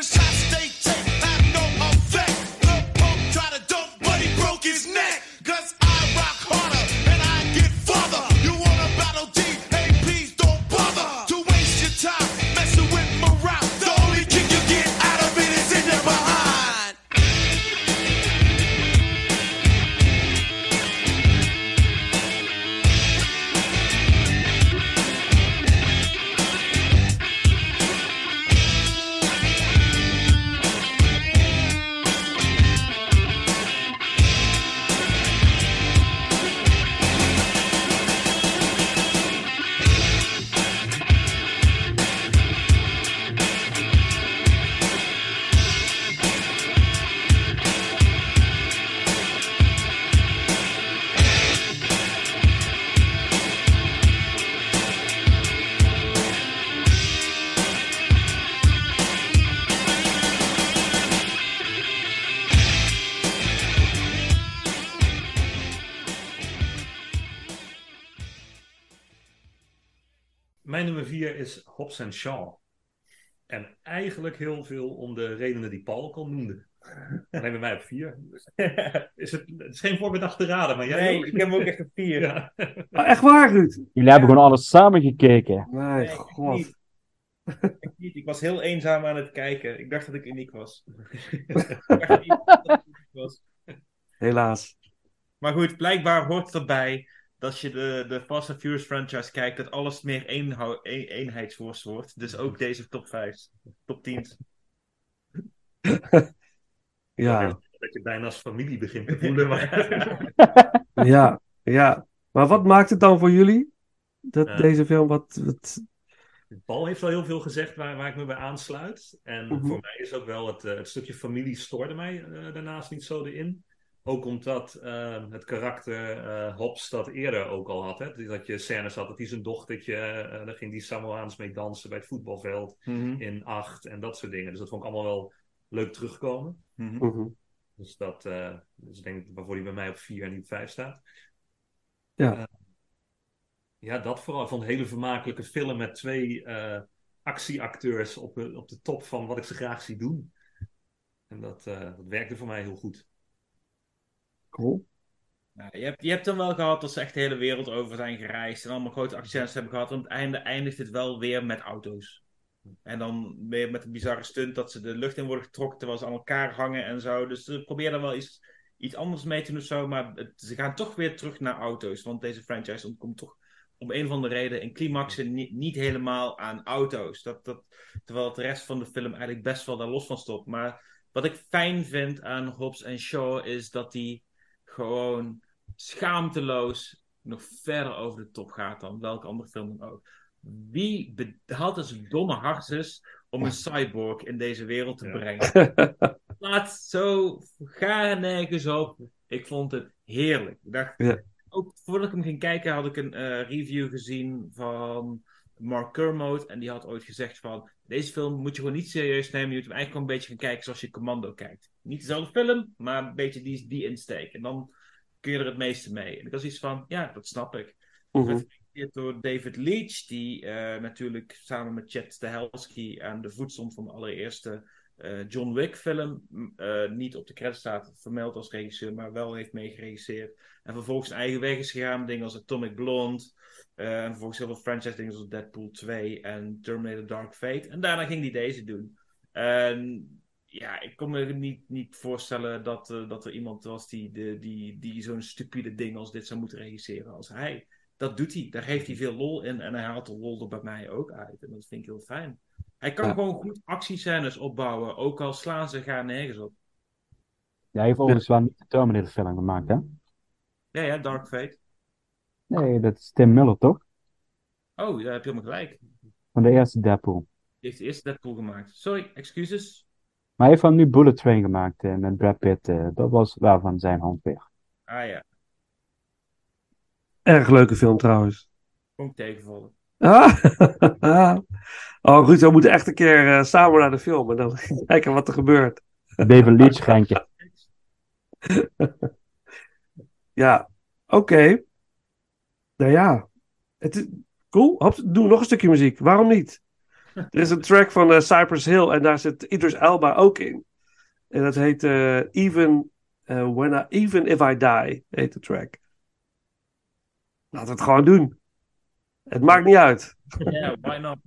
just toss Hobbs en Shaw. En eigenlijk heel veel om de redenen die Paul ook al noemde. Alleen bij mij op vier. Is het, het is geen voorbedachte raden, maar jij Nee, ook? ik heb hem ook echt een vier. Ja. Ah, echt waar, Ruud? Jullie hebben gewoon alles samen gekeken. Mijn Nee, ik god. niet. Ik niet. Ik was heel eenzaam aan het kijken. Ik dacht dat ik uniek was. ik dacht niet dat ik uniek was. Helaas. Maar goed, blijkbaar hoort het erbij dat als je de, de Fast and Furious franchise kijkt, dat alles meer eenhou- een, eenheidsworst wordt. Dus ook deze top 5, top 10. Ja, Dat je bijna als familie begint te voelen. Maar... ja, ja. Maar wat maakt het dan voor jullie? Dat Ja. deze film wat... wat... Paul heeft wel heel veel gezegd waar, waar ik me bij aansluit. En Mhm. voor mij is ook wel het, eh, het stukje familie stoorde mij eh, daarnaast niet zo erin. Ook omdat eh, het karakter eh Hobbs dat eerder ook al had. Hè? Dat je scènes had dat hij zijn dochtertje, eh daar ging die Samoaans mee dansen bij het voetbalveld Mhm. in acht en dat soort dingen. Dus dat vond ik allemaal wel leuk terugkomen. Mhm. Mhm. Dus dat eh, dus ik denk waarvoor hij bij mij op 4 en niet 5 staat. Ja. Ja, dat vooral. Ik vond een hele vermakelijke film met twee eh, actieacteurs op, de- op de top van wat ik ze graag zie doen. En dat, eh, dat werkte voor mij heel goed. Cool. Je, hebt, je hebt dan wel gehad dat ze echt de hele wereld over zijn gereisd en allemaal grote accidents hebben gehad. En aan het einde eindigt het wel weer met auto's. En dan weer met een bizarre stunt dat ze de lucht in worden getrokken terwijl ze aan elkaar hangen en zo. Dus ze proberen dan wel iets, iets anders mee te doen of zo. Maar het- ze gaan toch weer terug naar auto's. Want deze franchise ontkomt toch om een of andere reden in climaxen niet, niet helemaal aan auto's. Dat, dat, terwijl het de rest van de film eigenlijk best wel daar los van stopt. Maar wat ik fijn vind aan Hobbs en Shaw is dat die gewoon schaamteloos nog verder over de top gaat dan welke andere film dan ook. Wie had dus domme hartjes om een cyborg in deze wereld te Ja. brengen? Laat zo, ga er nergens op. Ik vond het heerlijk. Ik dacht, Ja. ook voordat ik hem ging kijken, had ik een eh, review gezien van Mark Kermode. En die had ooit gezegd van, deze film moet je gewoon niet serieus nemen. Je moet hem eigenlijk gewoon een beetje gaan kijken zoals je Commando kijkt. Niet dezelfde film, maar een beetje die, die insteek. En dan kun je er het meeste mee. En ik was iets van, ja, dat snap ik. Mhm. Door David Leitch, die eh, natuurlijk samen met Chad Stahelski aan de voet stond van de allereerste eh, John Wick film. m, eh, niet op de credits staat vermeld als regisseur, maar wel heeft meegeregisseerd. En vervolgens eigen weg is gegaan, dingen als Atomic Blonde. En vervolgens heel veel franchise dingen zoals Deadpool 2 en Terminator Dark Fate. En daarna ging hij deze doen. En ja, ik kon me niet, niet voorstellen dat, eh, dat er iemand was die, de, die, die zo'n stupide ding als dit zou moeten regisseren als hij. Dat doet hij. Daar heeft hij veel lol in. En hij haalt de lol er bij mij ook uit. En dat vind ik heel fijn. Hij kan Ja. gewoon goed actiescènes opbouwen. Ook al slaan ze gaan nergens op. Ja, hij heeft overigens wel niet de Terminator film gemaakt, hè? Ja, ja, Dark Fate. Nee, dat is Tim Miller, toch? Oh, daar heb je helemaal gelijk. Van de eerste Deadpool. Die heeft de eerste Deadpool gemaakt. Sorry, excuses. Maar hij heeft van nu Bullet Train gemaakt eh, met Brad Pitt. eh, dat was wel van zijn hand weer. Ah ja, Erg leuke film trouwens. kon ik tegenvallen. Ah. oh, goed, we moeten echt een keer eh, samen naar de film en dan kijken wat er gebeurt. David Leitch geintje. Ja, oké. Nou ja, het is cool. Hop, doe nog een stukje muziek. Waarom niet? Er is een track van eh, Cypress Hill en daar zit Idris Elba ook in. En dat heet eh, Even, eh, when I, Even If I Die, heet de track. Laten we het gewoon doen. Het maakt niet uit. Ja, why not?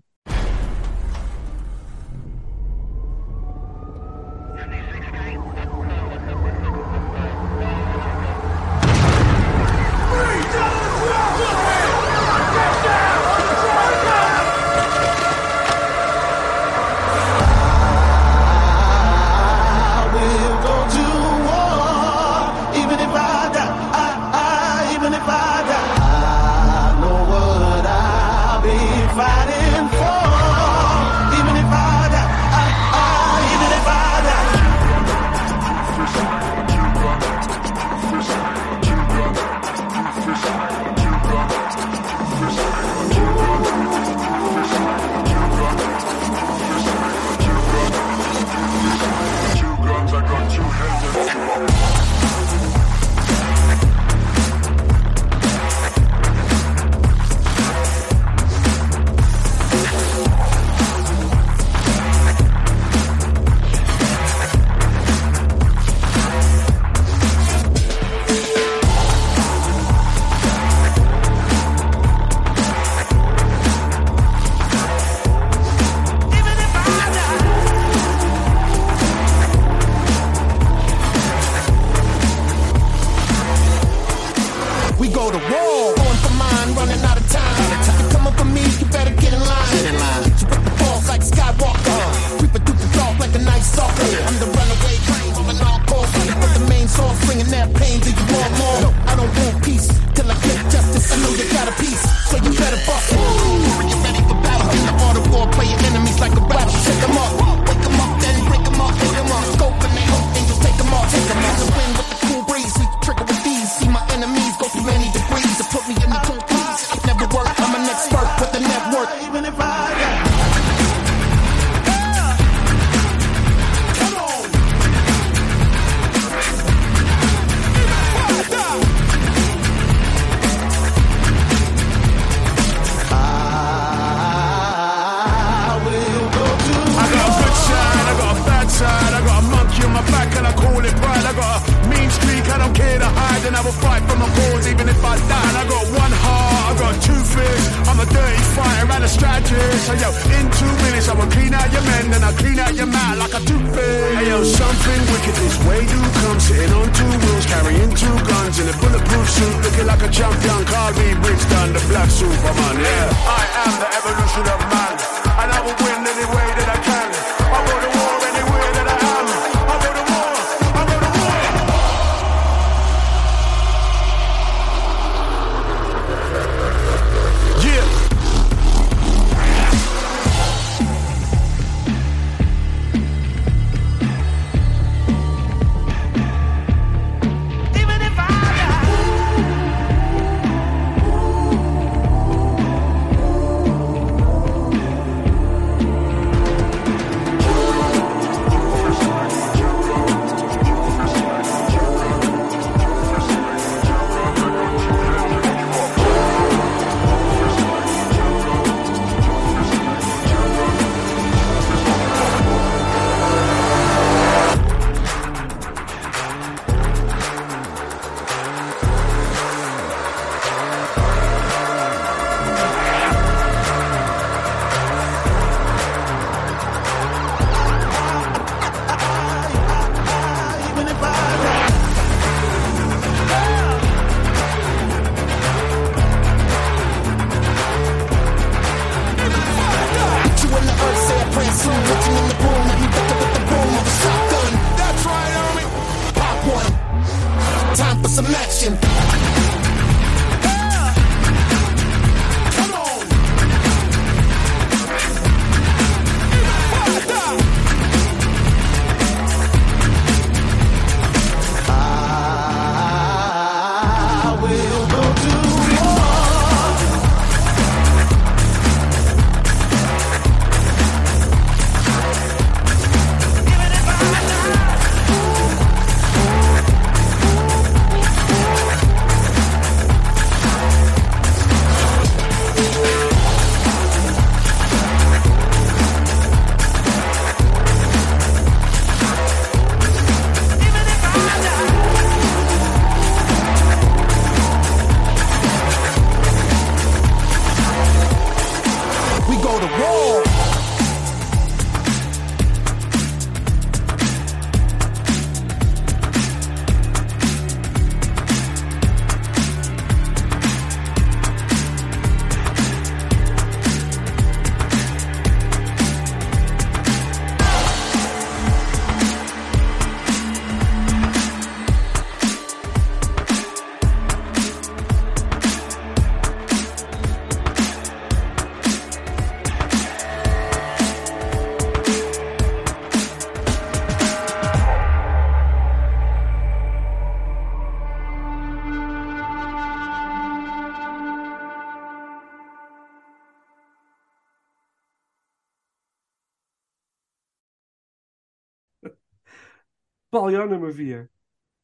al jouw nummer vier?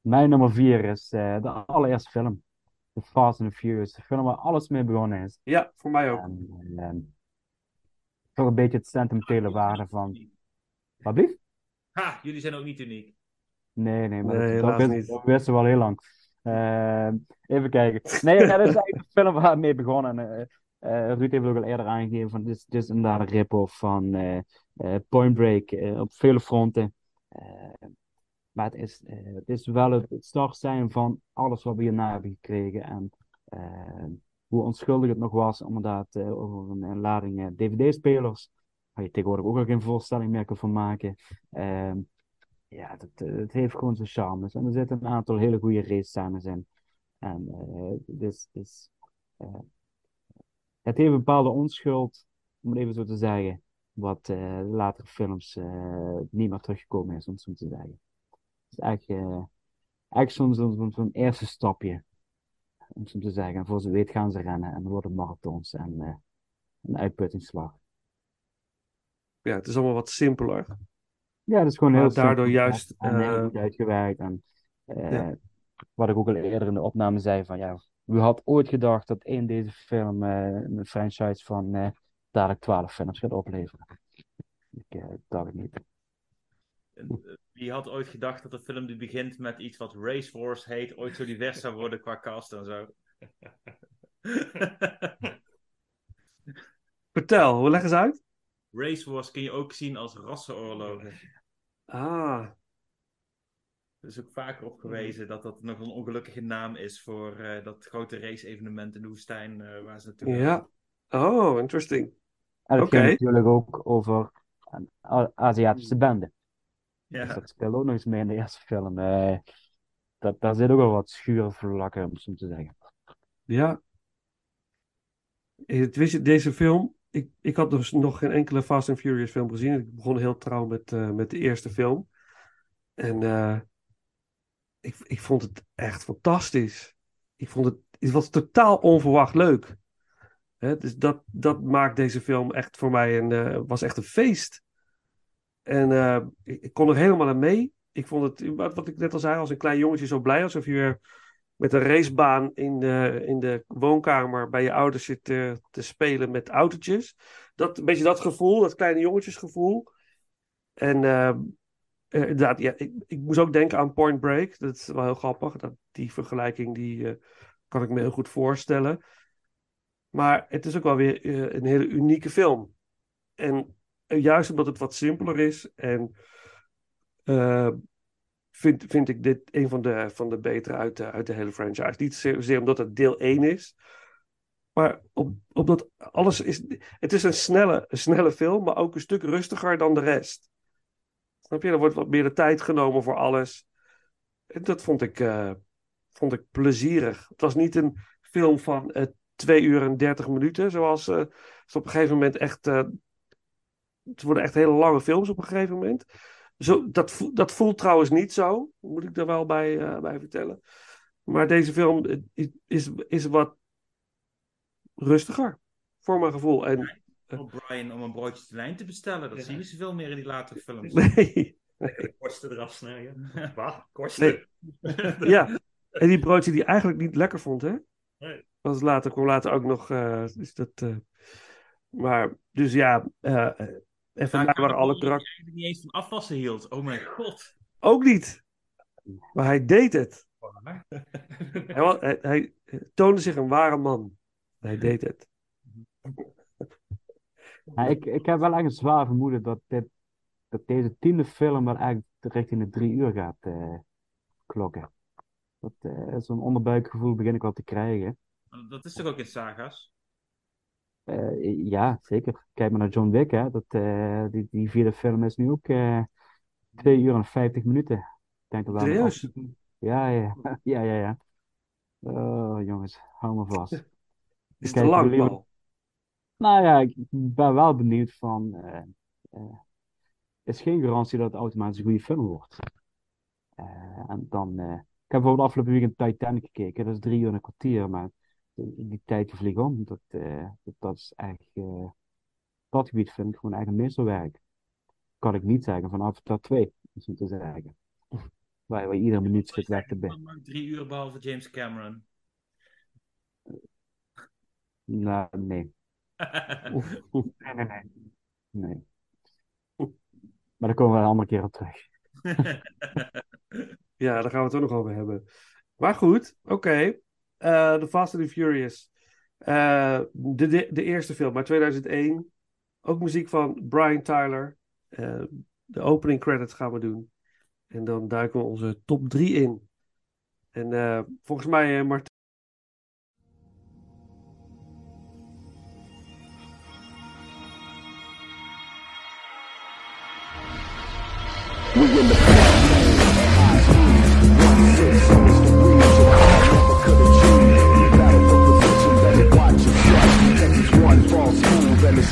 Mijn nummer vier is eh, de allereerste film. The Fast and the Furious. De film waar alles mee begonnen is. Ja, voor mij ook. En, ehm, toch een beetje het sentimentele waarde van... Wat lief? Ha, jullie zijn ook niet uniek. Nee, nee, maar dat, wisten we al heel lang. Ehm, even kijken. Nee, dat is eigenlijk de film waar het mee begonnen. Uh, uh, Ruud heeft ook al eerder aangegeven van dit, is inderdaad een rip-off van Point Break op vele fronten. Ehm, maar het is, eh, het is wel het start zijn van alles wat we hierna hebben gekregen. En eh, hoe onschuldig het nog was, inderdaad, eh, over een, een lading dvd-spelers. Waar je tegenwoordig ook al geen voorstelling meer van maken. Ehm, ja, het, heeft gewoon zijn charme. En er zitten een aantal hele goede race-scènes in. En dus, dus, het heeft een bepaalde onschuld, om het even zo te zeggen, wat later films niet meer teruggekomen is, om het zo te zeggen. Het is echt, eh, echt zo'n eerste stapje, om zo te zeggen. En voor ze weet gaan ze rennen en worden marathons en eh, een uitputtingsslag. Ja, het is allemaal wat simpeler. Ja, dat is gewoon heel daardoor simpel juist, en heel eh, goed uitgewerkt. En eh, Ja. wat ik ook al eerder in de opname zei, van ja, wie had ooit gedacht dat één deze film een franchise van eh, dadelijk twaalf films gaat opleveren? Ik dacht het niet. En, eh, Wie had ooit gedacht dat een film die begint met iets wat Race Wars heet, ooit zo divers zou worden qua cast en zo? Vertel, hoe leg eens uit? Race Wars kun je ook zien als rassenoorlogen. Ah, Er is ook vaker op gewezen dat dat nog een ongelukkige naam is voor eh, dat grote race-evenement in de woestijn eh, waar ze naartoe gaan. ja. Oh, interesting. En het ging natuurlijk ook over een A- Bende. Dus Ja. dat speelde ook nog eens mee in de eerste film. Eh, dat, daar zit ook wel wat schuurvlakken, om het zo te zeggen. Ja. Het, wist je, deze film, ik, ik had dus nog geen enkele Fast and Furious film gezien. Ik begon heel trouw met, eh, met de eerste film. En eh, ik, ik vond het echt fantastisch. Ik vond het, het was totaal onverwacht leuk. Hè, dus dat, dat maakt deze film echt voor mij een, eh, was echt een feest. En eh, ik, kon er helemaal aan mee. Ik vond het, wat, ik net al zei, als een klein jongetje zo blij alsof je weer met een racebaan in de, in de woonkamer bij je ouders zit te, te spelen met autootjes. Dat, een beetje dat gevoel, dat kleine jongetjesgevoel. En eh, eh, inderdaad, ja, ik, ik moest ook denken aan Point Break. Dat is wel heel grappig. Dat, die vergelijking die, eh, kan ik me heel goed voorstellen. Maar het is ook wel weer eh, een hele unieke film. En eh, juist omdat het wat simpeler is en eh, vind, vind ik dit een van de, van de betere uit de, uit de hele franchise. Niet zozeer omdat het deel 1 is, maar op, omdat alles is. Het is een snelle, snelle film, maar ook een stuk rustiger dan de rest. Snap je? Er wordt wat meer de tijd genomen voor alles. En dat vond ik, eh, vond ik plezierig. Het was niet een film van eh 2 uur en 30 minuten, zoals eh, ze op een gegeven moment echt. Eh, het worden echt hele lange films op een gegeven moment. Zo, dat, dat voelt trouwens niet zo, moet ik er wel bij, eh, bij vertellen. Maar deze film eh, is, is, wat rustiger, voor mijn gevoel. En Voor Brian om een broodje te lijn te bestellen. Dat zie je niet zoveel meer in die latere films. nee, kosten eraf snijden. Wat? Kosten? Nee. ja. En die broodje die eigenlijk niet lekker vond, hè? Nee. Was later, kwam later ook nog. eh, is dat, eh, maar, dus ja, eh, eh, en waren had alle die karakters eigenlijk niet eens van afwassen hield. Oh mijn god. ook niet. Maar hij deed het. Hij, hij, hij toonde zich een ware man. Hij deed het. Ja, ik, ik heb wel echt een zwaar vermoeden dat, dit, dat deze tiende film wel eigenlijk richting de drie uur gaat eh, klokken. Dat, eh, Zo'n onderbuikgevoel begin ik wel te krijgen. Dat is toch ook in saga's? Eh, ja, zeker. Kijk maar naar John Wick, hè. Dat, eh, die, die vierde film is nu ook eh 2 uur en 50 minuten. Ik denk dat Serieus? Ja, ja, ja, ja, ja. Oh, jongens, hou me vast. Is Kijk, te lang, liever-. Nou ja, ik ben wel benieuwd van. is geen garantie dat het automatisch een goede film wordt. En dan. ik heb bijvoorbeeld afgelopen weekend Titanic gekeken. Dat is drie uur en een kwartier, maar die, die tijd die vliegt om. Dat, eh, dat, dat is echt. eh, dat gebied vind ik gewoon echt een meesterwerk. Kan ik niet zeggen van Avatar 2, is om te zeggen. Waar je iedere minuut zit weg te. Maar Drie uur behalve James Cameron. Nou, nee. Nee, nee, nee. Nee. Maar daar komen we een andere keer op terug. Ja, daar gaan we het ook nog over hebben. Maar goed, oké. Eh, The Fast and the Furious. Eh, de, de, eerste film uit 2001. Ook muziek van Brian Tyler. Eh, de opening credits gaan we doen. En dan duiken we onze top 3 in. En volgens mij, Martijn.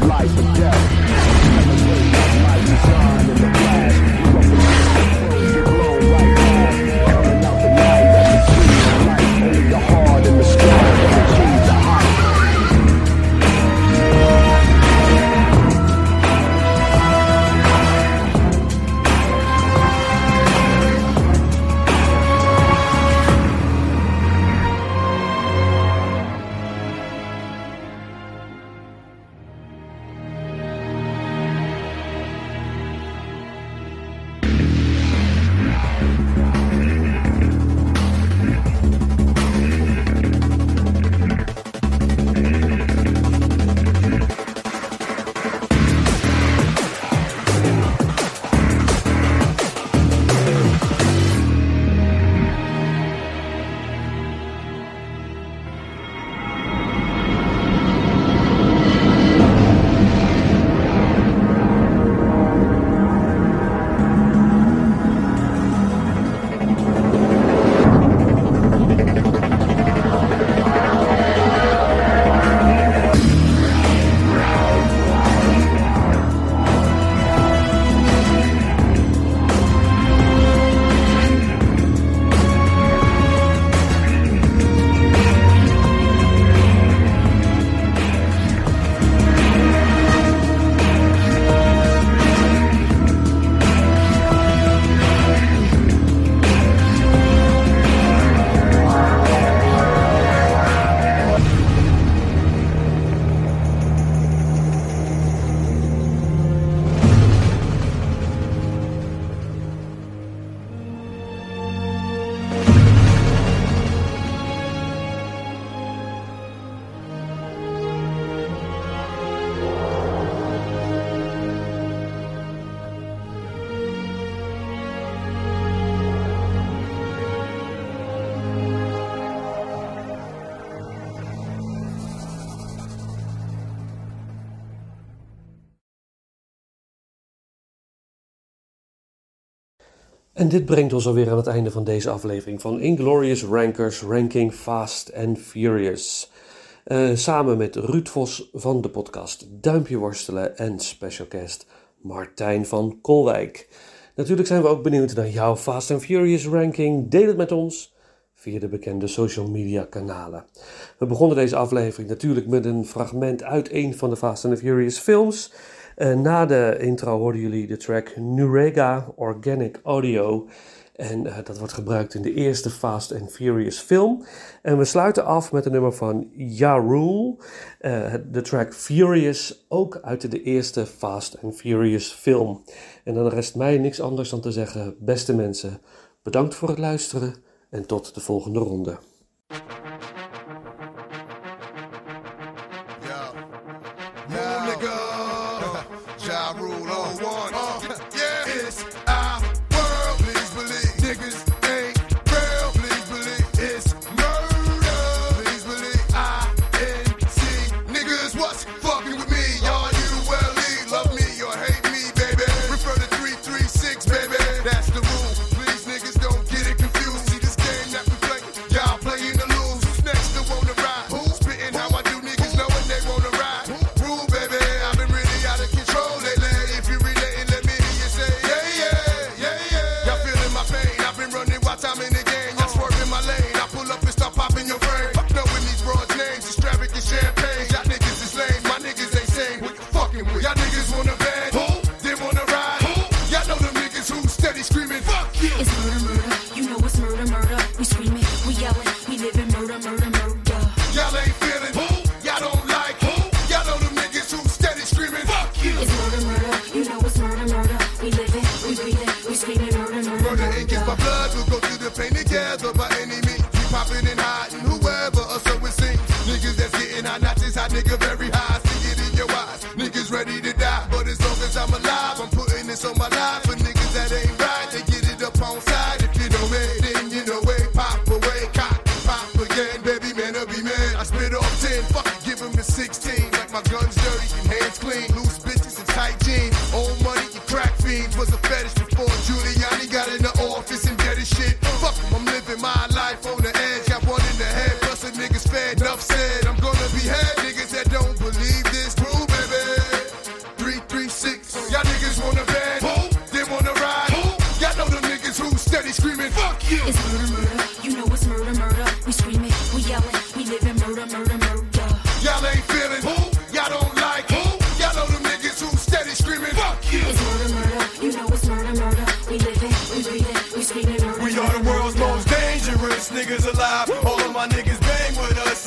life. En dit brengt ons alweer aan het einde van deze aflevering van Inglorious Rankers Ranking Fast and Furious. Eh, samen met Ruud Vos van de podcast Duimpje Worstelen en specialcast Martijn van Kolwijk. Natuurlijk zijn we ook benieuwd naar jouw Fast and Furious ranking. Deel het met ons via de bekende social media kanalen. We begonnen deze aflevering natuurlijk met een fragment uit een van de Fast and Furious films. Eh, na de intro hoorden jullie de track Nurega Organic Audio. En eh, dat wordt gebruikt in de eerste Fast and Furious film. En we sluiten af met een nummer van Ja Rule. Eh, de track Furious, ook uit de eerste Fast and Furious film. En dan rest mij niks anders dan te zeggen, beste mensen, bedankt voor het luisteren en tot de volgende ronde.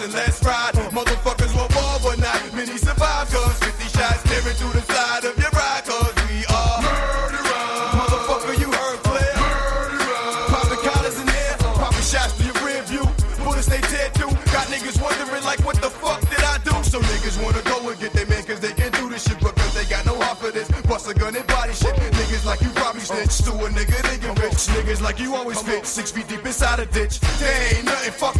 And let's ride. Motherfuckers will fall, but not many survive. Cause 50 shots staring through the side of your ride. Cause we are murderers. Motherfucker, you heard clear. Murderers. Popping collars in there, popping shots to your rear view. Bullets they tear through. Got niggas wondering like, what the fuck did I do? So niggas wanna go and get their man cause they can't do this shit. Because they got no heart for this. Bust a gun and body shit. Niggas like you probably snitch to a nigga they get rich. Niggas like you always fit. Six feet deep inside a ditch. They ain't nothing fuck